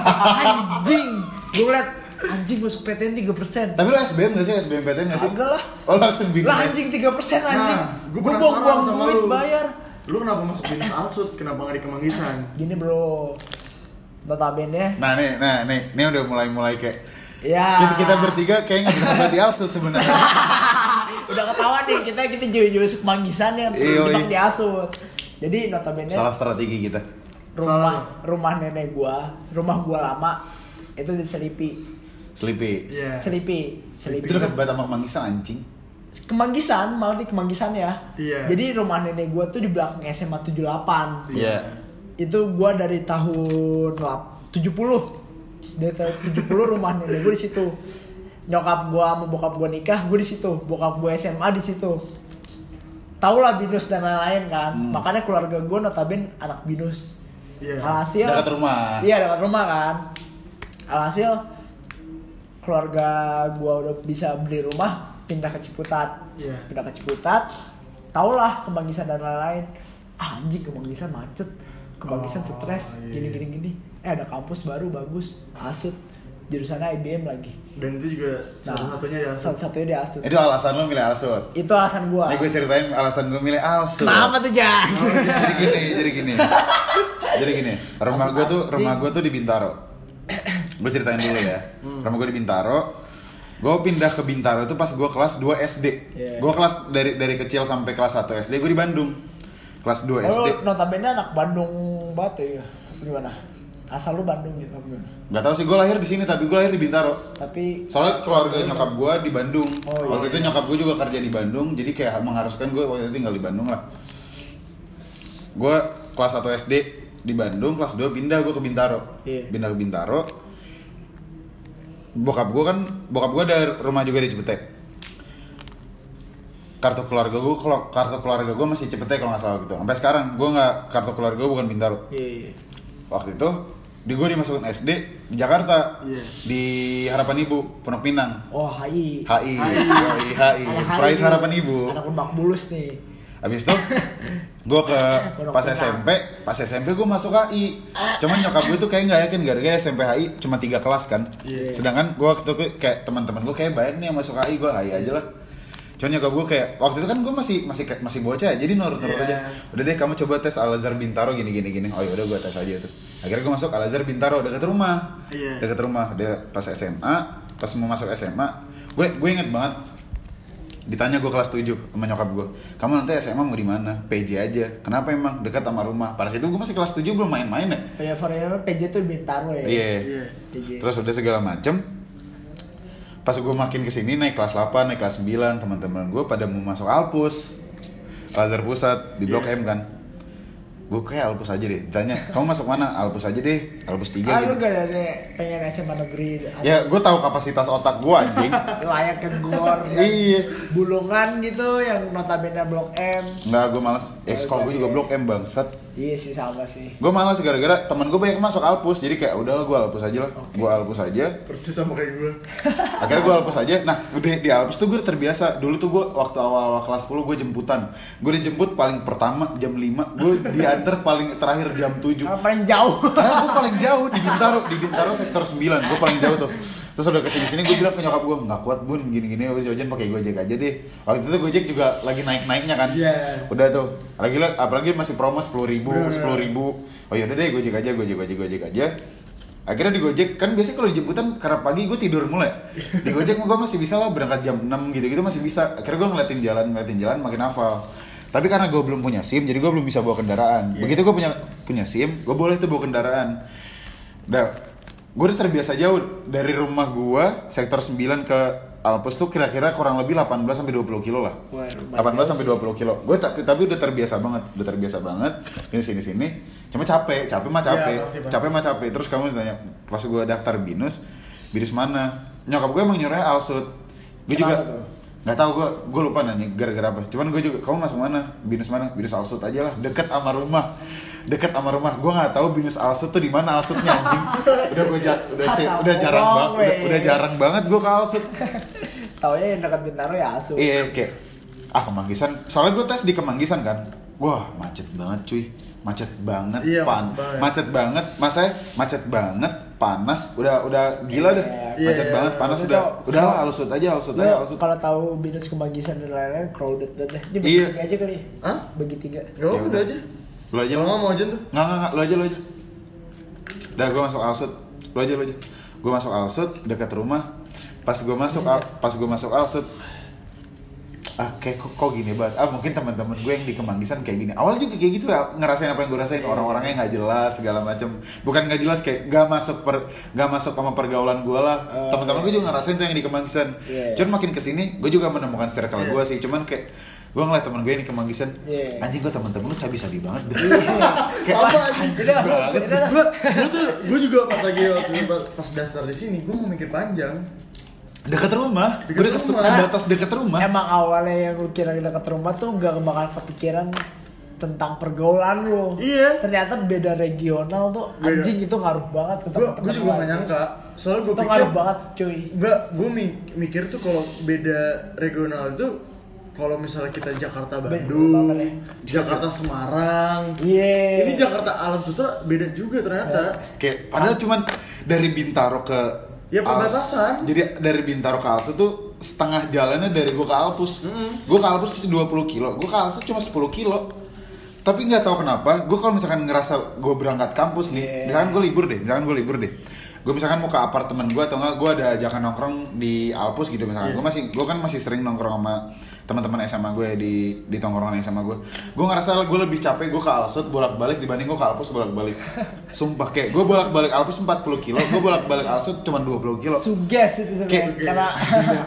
B: anjing gua ngeliat anjing masuk PTN 3 persen.
C: Tapi lu SBM gak sih? SBM PTN gak sih?
B: Kagak lah.
C: oh langsung bingung
B: lah
C: ya?
B: anjing 3 persen anjing.
A: Nah, gue
B: gua buang-buang
A: sama
B: duit
A: lu.
B: bayar.
A: Lu kenapa masuk dinas Alsut? Kenapa nggak di Kemanggisan?
B: gini bro. Notabene.
C: Nah nih nah nih. Ini udah mulai mulai kayak
B: ya.
C: kita, kita bertiga kayak nggak bisa di Alsut sebenarnya.
B: Udah ketahuan nih kita kita jauh-jauh semanggisan yang
C: Iya,
B: terjebak
C: iya.
B: di asut jadi notabene
C: salah strategi kita.
B: rumah rumah nenek gua rumah gua lama itu di Selipi
C: Sleepy
A: Iya.
B: Selipi Selipi.
C: Itu dekat banget sama Kemanggisan anjing.
B: Kemanggisan malah di Kemanggisan ya.
A: Iya.
B: jadi rumah nenek gua tuh di belakang SMA 78
C: iya.
B: Itu gua dari tahun lap- 70 dari tahun 70 rumah nenek gua di situ. Nyokap gua sama bokap gua nikah gua di situ. Bokap gua SMA di situ. Tau lah binus dan lain-lain kan.
C: Hmm.
B: makanya keluarga gua notabene anak binus.
A: Iya.
B: alhasil
C: dekat rumah.
B: Iya dekat rumah kan. Alhasil keluarga gua udah bisa beli rumah pindah ke Ciputat.
A: Iya.
B: pindah ke Ciputat tau lah kebangkisan dan lain-lain. Ah, anjing kebangkisan macet. Kebangkisan
A: Oh,
B: stres
A: iya.
B: gini gini gini. Eh ada kampus baru bagus. Asut jurusannya IBM lagi.
A: Dan itu juga salah satunya di Alsut.
B: satu satunya di asut
C: itu alasan lu milih Alsut
B: itu alasan gua.
C: Nih gue ceritain alasan gue milih Alsut
B: kenapa tuh Jan?
C: Jadi gini jadi gini. Jadi gini. Rumah gue tuh rumah gue tuh di Bintaro gue ceritain dulu ya. Rumah gue di Bintaro. Gue pindah ke Bintaro itu pas gue kelas 2 SD
B: Iya.
C: gue kelas dari dari kecil sampai kelas 1 SD gue di Bandung. Kelas 2 SD
B: Oh, notabene anak Bandung banget ya. Gimana? Asal lu Bandung gitu apa gimana?
C: Nggak tahu sih gue lahir di sini tapi gue lahir di Bintaro.
B: Tapi
C: soalnya keluarga nyokap gue di Bandung.
B: Oh, iya,
C: waktu itu nyokap gue juga kerja di Bandung jadi kayak mengharuskan gue waktu itu tinggal di Bandung lah. Gue kelas 1 SD di Bandung kelas 2 pindah gue ke Bintaro.
B: Iya.
C: pindah ke Bintaro bokap gue kan bokap gue ada rumah juga di Cipete. Kartu keluarga gue kalau kartu keluarga gue masih Cipete kalau nggak salah gitu. Sampai sekarang gue nggak kartu keluarga gue bukan Bintaro.
B: Iya iya
C: waktu itu di gue dimasukin SD di Jakarta.
A: Iya.
C: di Harapan Ibu Pondok Pinang.
B: Oh HI
C: HI HI HI
B: Anak
C: Pride
B: HI.
C: Harapan Ibu.
B: Anak lebak bulus nih
C: Habis itu gue ke pas. SMP, pas SMP gue masuk HI. Cuman nyokap gue tuh kayak nggak yakin gara-gara SMP HI cuma tiga kelas kan.
A: Iya.
C: Sedangkan gue waktu itu kayak teman-teman gue kayak banyak nih yang masuk HI, gue HI aja lah. Cuman nyokap gue kayak waktu itu kan gue masih masih masih bocah ya, jadi nurut-nurut
A: Iya.
C: aja. Udah deh kamu coba tes Al Azhar Bintaro gini gini gini. Oh ya udah gue tes aja tuh. Akhirnya gue masuk Al Azhar Bintaro dekat rumah.
A: Iya.
C: Dekat rumah. Dia pas SMA, pas mau masuk SMA, gue gue inget banget ditanya gue kelas 7 sama nyokap gue kamu nanti SMA mau di mana? PJ aja. Kenapa emang? Dekat sama rumah. Pada situ gue masih kelas 7 belum main-main ya.
B: Ya for example, PJ tuh di Bintaro ya?
C: Iya.
A: Iya.
B: PJ
C: terus udah segala macem. Pas gue makin ke sini naik kelas 8 naik kelas 9 teman-teman gue pada mau masuk Alpus Lazar Pusat di Blok
A: Iya.
C: M kan gue kayak Alpus aja deh. Ditanya kamu masuk mana? Alpus aja deh Alpus 3
B: ah
C: gitu.
B: lu gak ada pengen SMA negeri.
C: Ya gue tahu kapasitas otak gue anjing.
B: Layak ke gor dan
C: iya.
B: Bulungan gitu yang notabene blok M.
C: Enggak, gue malas. Eh, sekolah gue juga blok M bangsat.
B: Iya sih sama sih
C: Gue malas gara-gara teman gue banyak masuk Alpus, jadi kayak udah gue Alpus aja lah. Gue Alpus aja.
A: Persis sama kayak gue.
C: Akhirnya gue Alpus aja. Nah, udah di Alpus tuh gue terbiasa. Dulu tuh gue waktu awal-awal kelas 10 gue jemputan. Gue dijemput paling pertama jam 5, gue diantar paling terakhir jam 7.
B: Karena paling jauh
C: Karena gue paling jauh di Bintaro, di Bintaro sektor 9, gue paling jauh tuh. Terus udah ke sini sini gue bilang ke nyokap gue nggak kuat bun gini gini udah jajan pakai gojek aja deh. Waktu itu gojek juga lagi naik naiknya kan.
A: Iya.
C: Udah tuh. Lagi apalagi masih promo sepuluh ribu, sepuluh ribu. Oh yaudah deh gojek aja, gojek gojek gojek aja. Akhirnya di Gojek kan biasanya kalau dijemputan karena pagi gue tidur mulai. Di Gojek gue masih bisa lah berangkat jam 6 gitu-gitu masih bisa. Akhirnya gue ngeliatin jalan, ngeliatin jalan makin hafal. Tapi karena gue belum punya SIM, jadi gue belum bisa bawa kendaraan. Begitu gue punya punya SIM, gue boleh tuh bawa kendaraan. Udah, gue udah terbiasa jauh dari rumah gue sektor 9 ke Alpus tuh kira-kira kurang lebih 18 sampai 20 kilo lah.
B: Lumayan
C: 18 sampai 20 kilo. Gue tapi, tapi udah terbiasa banget, udah terbiasa banget. Ini sini sini. Cuma capek, capek mah capek,
A: Iya, pasti, pasti.
C: capek mah capek. Terus kamu ditanya pas gue daftar binus, binus mana nyokap gue emang nyuruhnya alsut gue juga
B: tuh?
C: Nggak tahu gue gue lupa nanya gara-gara apa. Cuman gue juga kamu masuk mana? Binus mana? Binus alsut aja lah. Deket sama rumah. Deket sama rumah. Gue nggak tahu binus alsut tuh di mana alsutnya anjing. Udah gue ja- udah se- udah jarang banget udah, udah jarang banget gue ke alsut.
B: Taunya yang dekat Bintaro ya Asu.
C: iya kayak ah kemanggisan. Soalnya gue tes di kemanggisan kan. Wah macet banget cuy. Macet banget
A: Iya,
C: pan.
A: macet banget.
C: macet banget masa macet banget panas udah udah gila deh
B: Iya,
C: macet
A: iya.
C: banget panas udah
B: tau-
C: udah lah alusut aja alusut
B: Lu
C: aja alusut
B: kalau tahu binus kemanggisan dan lain-lain crowded banget deh. Ini bagi
C: Iya.
B: tiga aja kali.
A: Hah?
B: Bagi tiga.
C: Ya
A: udah
C: udah.
A: aja.
C: lu aja lu
A: nggak mau aja tuh.
C: nggak nggak nggak lu aja lu aja udah gue masuk alsut lu aja lu aja gue masuk alsut dekat rumah pas gue masuk al- pas gue masuk alsut ah kayak kok, kok gini banget? Ah mungkin teman-teman gue yang di Kemanggisan kayak gini. Awal juga kayak gitu ya ngerasain apa yang gue rasain. Orang-orangnya nggak jelas segala macem. Bukan nggak jelas kayak nggak masuk per nggak masuk sama pergaulan gue lah.
B: Oh,
C: teman-teman gue juga ngerasain tuh yang di Kemanggisan.
B: Iya.
C: cuman makin ke sini gue juga menemukan circle
A: Iya.
C: gue sih. Cuman kayak gue ngeliat teman gue di Kemanggisan
B: Iya.
C: anjing gue teman-teman lu sabi-sabi banget? Deh
B: Kayak
A: Apa,
B: anjing banget.
A: Gue tuh gue juga pas lagi waktu pas daftar di sini gue mau mikir panjang.
C: Dekat rumah, gue deket
A: rumah.
C: sebatas deket rumah.
B: Emang awalnya yang lu kira dekat rumah tuh gak bakal kepikiran tentang pergaulan lu.
A: Iya.
B: Ternyata beda regional tuh
A: Beda.
B: anjing itu ngaruh banget ke
A: Gue gue juga gak nyangka. Soalnya gue
B: Itu
A: pikir
B: ngaruh banget cuy.
A: Enggak, gue mikir tuh kalau beda regional itu kalau misalnya kita Jakarta
B: Beda
A: Bandung,
B: banget
A: Jakarta Semarang,
B: Iya.
A: ini Jakarta Alam Sutra beda juga ternyata.
C: Kayak padahal cuman dari Bintaro ke
A: Ya, perbatasan.
C: Jadi dari Bintaro ke Alsut tuh setengah jalannya dari gue ke Alpus. Gue ke Alpus itu 20 kilo, gue ke Alsut cuma 10 kilo. Tapi nggak tahu kenapa, gue kalau misalkan ngerasa gue berangkat kampus nih,
B: Iya.
C: misalkan gue libur deh, misalkan gue libur deh, gue misalkan mau ke apartemen gue atau enggak, gue ada ajakan nongkrong di Alpus gitu misalkan,
A: Iya.
C: gue masih, gue kan masih sering nongkrong sama teman-teman SMA gue di di tongkrongan SMA gue, gue ngerasa gue lebih capek gue ke Alsut bolak-balik dibanding gue ke Alpus bolak-balik, sumpah kayak gue bolak-balik Alpus 40 kilo, gue bolak-balik Alsut cuma 20 kilo,
B: Suges itu sebenarnya.
C: kayak
B: Karena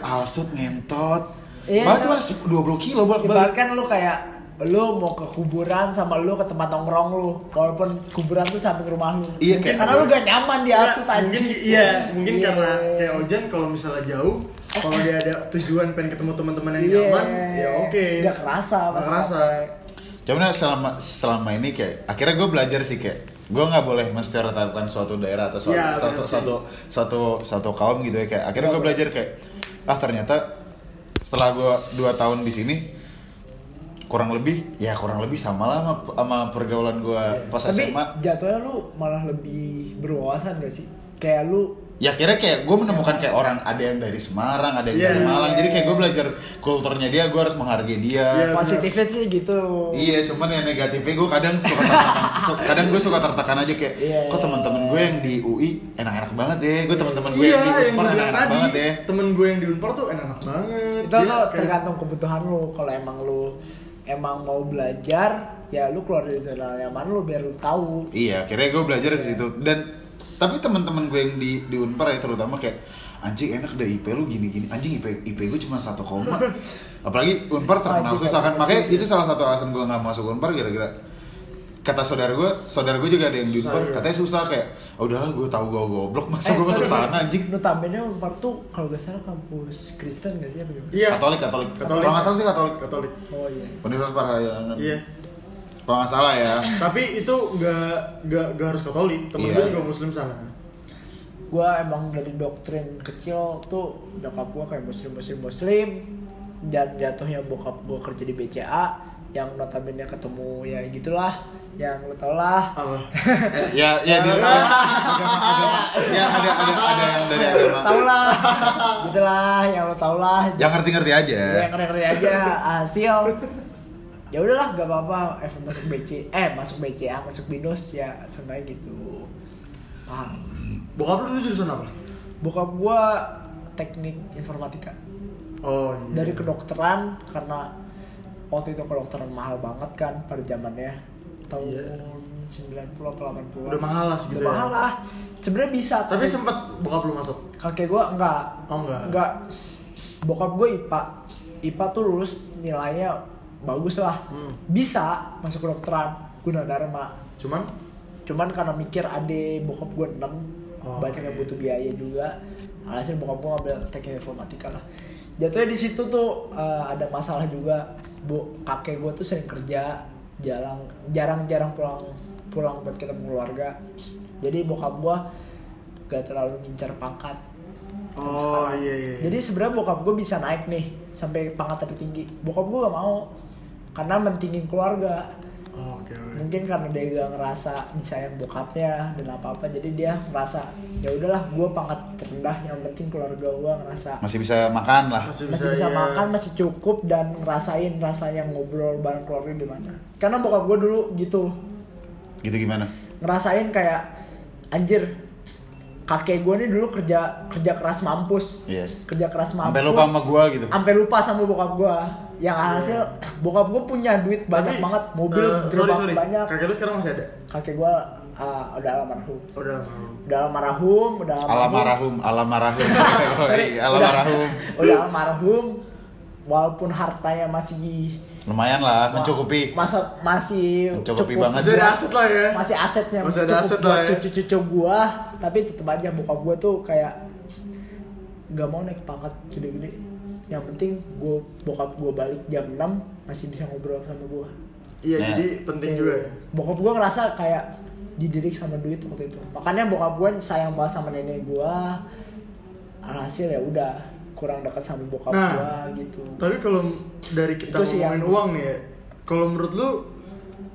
C: Alsut ngentot,
B: Iya,
C: malah cuma 20 kilo bolak-balik.
B: ibaratkan lu kayak lu mau ke kuburan sama lu ke tempat nongkrong lu walaupun kuburan tuh samping rumah lu
C: Iya,
B: Mungkin
C: kayak-
B: karena lu gak nyaman di asut
A: Nah,
B: anjing
A: mungkin iya, mungkin
B: Iya.
A: karena kayak Ojan kalau misalnya jauh, kalau dia ada tujuan pengen ketemu teman-teman yang
B: Iya.
A: nyaman, ya oke.
B: Gak kerasa
A: Gak
B: pas
A: kerasa.
C: Cuman selama selama ini kayak akhirnya gue belajar sih kayak gue nggak boleh menstereotipkan suatu daerah atau suatu
A: Iya,
C: satu,
A: bener sih.
C: satu satu satu kaum gitu ya kayak akhirnya gue belajar kayak ah ternyata setelah gue dua tahun di sini kurang lebih ya kurang lebih sama lah sama, sama pergaulan gue pas
B: tapi
C: SMA
B: jatuhnya lu malah lebih berwawasan gak sih kayak lu
C: ya akhirnya kayak gue menemukan kayak orang ada yang dari Semarang ada yang
A: Iya.
C: dari Malang jadi kayak gue belajar kulturnya dia gue harus menghargai dia
A: Iya.
B: positifnya sih gitu
C: Iya, cuman yang negatifnya gue kadang suka tertekan, kadang gue suka tertekan aja kayak,
B: Iya,
C: kok
B: iya.
C: teman-teman gue yang di UI enak-enak banget deh, gue teman-teman gue
A: Iya,
C: yang di Unpar enak-enak banget deh.
A: temen gue yang di Unpar tuh enak banget.
B: itu
A: kayak-
B: tergantung kebutuhan lu kalau emang lu emang mau belajar ya lu keluar dari zona nyaman lu biar lu tahu
C: Iya, akhirnya gue belajar ke situ dan tapi teman-teman gue yang di di Unpar ya terutama kayak anjing enak deh IP lu gini-gini anjing IP IP gue cuma satu koma apalagi Unpar terkenal susah kan makanya itu salah satu alasan gue nggak masuk Unpar gara-gara kata saudara gue saudara gue juga ada yang di Unpar katanya susah kayak oh udahlah gue tahu gue goblok masa gue masuk
B: Eh,
C: sana anjing
B: notabene Unpar tuh kalau gak salah kampus Kristen gak sih apa gimana?
A: Iya.
C: Katolik, Katolik.
A: Katolik.
C: Kalau nggak salah sih Katolik.
A: Katolik.
B: Oh iya.
C: Universitas Parahyangan.
A: Iya.
C: Kalau nggak salah ya.
A: Tapi itu nggak nggak nggak harus Katolik. Temen
C: Iya.
A: gue juga Muslim sana.
B: Gua emang dari doktrin kecil tuh nyokap gua kayak muslim muslim muslim dan jatuhnya bokap gua kerja di BCA yang notabene ketemu ya gitulah yang lo tau lah
A: Apa?
C: Ya, ya di agama agama. Ya ada ada ada yang dari agama.
B: tau lah gitulah yang lo tau lah
C: Yang ngerti-ngerti aja.
B: Ya, yang ngeri aja hasil ya udahlah gak apa-apa Evan masuk BC eh masuk BCA masuk binus ya sengaja gitu paham
A: Bokap lu jurusan apa?
B: bokap gua teknik informatika
A: Oh iya.
B: dari kedokteran karena waktu itu kedokteran mahal banget kan pada zamannya tahun
A: Iya.
B: 90 atau 80
A: Udah mahal lah segitu
B: udah
A: ya?
B: mahal lah sebenarnya bisa
A: Tapi sempat bokap lu masuk.
B: kakek gua enggak
A: Oh enggak.
B: enggak bokap gue IPA IPA tuh lulus nilainya bagus lah.
A: Hmm.
B: bisa masuk kedokteran Gunadarma
A: Cuman?
B: Cuman karena mikir ade bokap gue 6
A: Oh,
B: banyak yang
A: iya.
B: butuh biaya juga. Alhasil bokap gue ngambil teknik informatika lah. Jatuhnya di situ tuh eh, ada masalah juga. Bu kakek gue tuh sering kerja jarang jarang jarang pulang pulang buat ketemu keluarga. Jadi bokap gue gak terlalu ngincar pangkat
A: Oh,
B: sekarang.
A: iya, iya.
B: jadi sebenarnya bokap gue bisa naik nih sampai pangkat tertinggi. Bokap gue gak mau karena mentingin keluarga
A: Oh, oke oke.
B: mungkin karena dia gak ngerasa disayang bokapnya dan apa apa jadi dia ngerasa ya udahlah gue pangkat terendah yang penting keluarga gue ngerasa
C: Masih bisa makan lah.
A: Masih
B: masih
A: bisa,
B: bisa
A: iya.
B: makan masih cukup dan ngerasain rasanya ngobrol bareng keluarga gimana karena bokap gue dulu gitu
C: Gitu gimana?
B: ngerasain kayak anjir kakek gue nih dulu kerja kerja keras mampus
C: Iya.
B: kerja keras mampus
C: Sampai lupa sama gua gitu.
B: sampai lupa sama bokap gue yang hasil bokap gue punya duit banyak
A: Tapi,
B: banget mobil
A: eh, sorry,
B: gerobak
A: sorry.
B: banyak
A: Kakek lu sekarang masih ada?
B: kakek gue uh, udah almarhum
A: Udah mau.
B: udah almarhum udah
C: Alamarahum, alamarahum.
B: Sorry,
C: alamarahum.
B: udah, udah almarhum walaupun hartanya masih
C: Lumayan lah, mencukupi.
B: masa masih
C: Mencukupi
B: cukup
C: banget.
A: Masih ada aset lah ya.
B: masih asetnya
A: Masih ada aset lah ya.
B: cucu-cucu gua tapi tetep aja bokap gua tuh kayak gak mau naik pangkat gede-gede yang penting gua bokap gua balik jam 6 masih bisa ngobrol sama gua
A: Iya,
C: Nah.
A: jadi penting juga ya.
B: bokap gua ngerasa kayak dididik sama duit waktu itu makanya bokap gua sayang banget sama nenek gua alhasil ya udah kurang dekat sama bokap
A: Nah,
B: gua gitu
A: Tapi kalau dari kita
B: Itu sih
A: ngomongin
B: yang-
A: uang nih ya, kalau menurut lu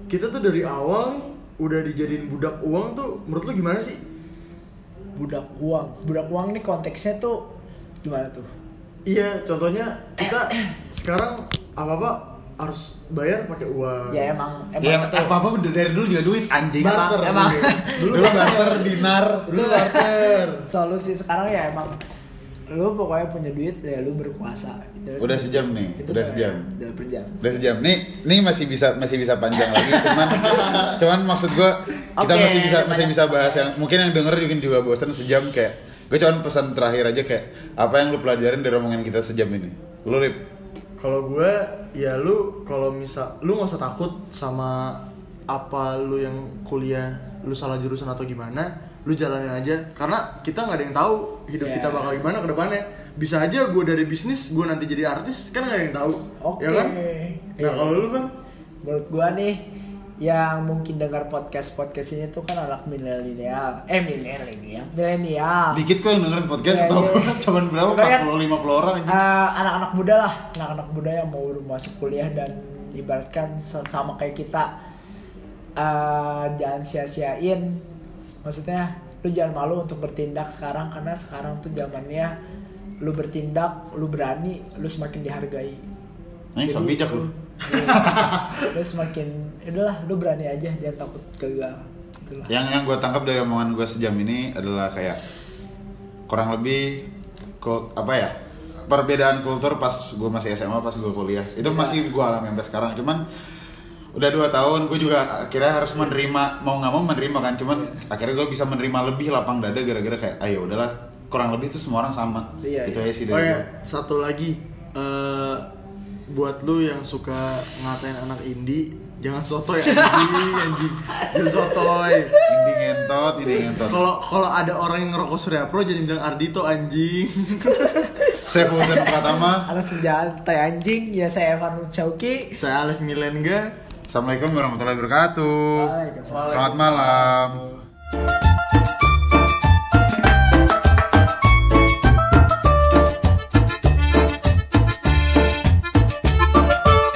A: kita tuh dari awal nih udah dijadiin budak uang tuh menurut lu gimana sih?
B: budak uang budak uang nih konteksnya tuh gimana tuh
A: Iya, contohnya kita sekarang apa-apa harus bayar pakai uang.
B: ya emang emang
C: Ya
B: itu-
C: apa apa dari dulu juga duit anjing.
A: barter.
B: emang-
A: dulu
C: Dulu barter dinar.
A: dulu barter.
B: solusi sekarang ya emang lu pokoknya punya duit ya lu berkuasa Itu-
C: Udah sejam nih,
B: itu
C: udah sejam.
B: udah per jam
C: Udah sejam. Nih, nih masih bisa masih bisa panjang lagi, cuman cuman maksud gua kita
B: Oke,
C: masih bisa masih bisa bahas yang mungkin yang denger juga juga bosan sejam kayak gue cuman pesan terakhir aja kayak apa yang lu pelajarin dari omongan kita sejam ini. Lu Rip,
A: Kalau gue ya lu kalau misal lu nggak usah takut sama apa lu yang kuliah lu salah jurusan atau gimana lu jalanin aja. Karena kita nggak ada yang tahu hidup
B: Ya.
A: kita bakal gimana ke depannya. Bisa aja gue dari bisnis gue nanti jadi artis kan nggak ada yang tahu.
B: Oke.
A: ya kan? Nah
B: Iya.
A: kalau lu kan
B: menurut gua nih yang mungkin dengar podcast podcast ini tuh kan anak milenial. Eh milenial. Milenial.
C: Dikit kok yang dengerin podcast
B: Iya,
C: tau gua. Cuman berapa?
B: Kebanyakan-
C: 40 50 orang aja.
B: Eh, anak-anak muda lah. Anak-anak muda yang mau masuk kuliah dan ibaratkan sama kayak kita eh, jangan sia-siain. Maksudnya lu jangan malu untuk bertindak sekarang karena sekarang tuh zamannya lu bertindak lu berani lu semakin dihargai.
C: Nih, so bijak lu.
B: Iya. lu semakin ya udahlah lu berani aja jangan takut gagal. Itulah.
C: Yang yang gue tangkap dari omongan gue sejam ini adalah kayak kurang lebih kul- apa ya perbedaan kultur pas gue masih SMA pas gue kuliah. Itu masih gue alami sampai sekarang cuman udah dua tahun gue juga akhirnya harus menerima mau nggak mau menerima kan cuman akhirnya gue bisa menerima lebih lapang dada gara-gara kayak ayo udahlah. Kurang lebih itu semua orang sama.
B: Iya,
C: itu
B: iya.
C: aja sih
A: oh
C: dari
A: ya
C: gue
A: satu lagi eh, buat lu yang suka ngatain anak indie jangan sotoy anjing. Anjing jangan sotoy.
C: Ini ngentot ini ngentot.
A: Kalau kalau ada orang yang ngerokok Surya Pro jadi bilang Ardito anjing.
C: Saya Fauzan Pratama.
B: Anak senjata anjing. Ya saya Evan Chauki
A: saya Alif Milenga.
C: Assalamualaikum warahmatullahi wabarakatuh. Selamat malam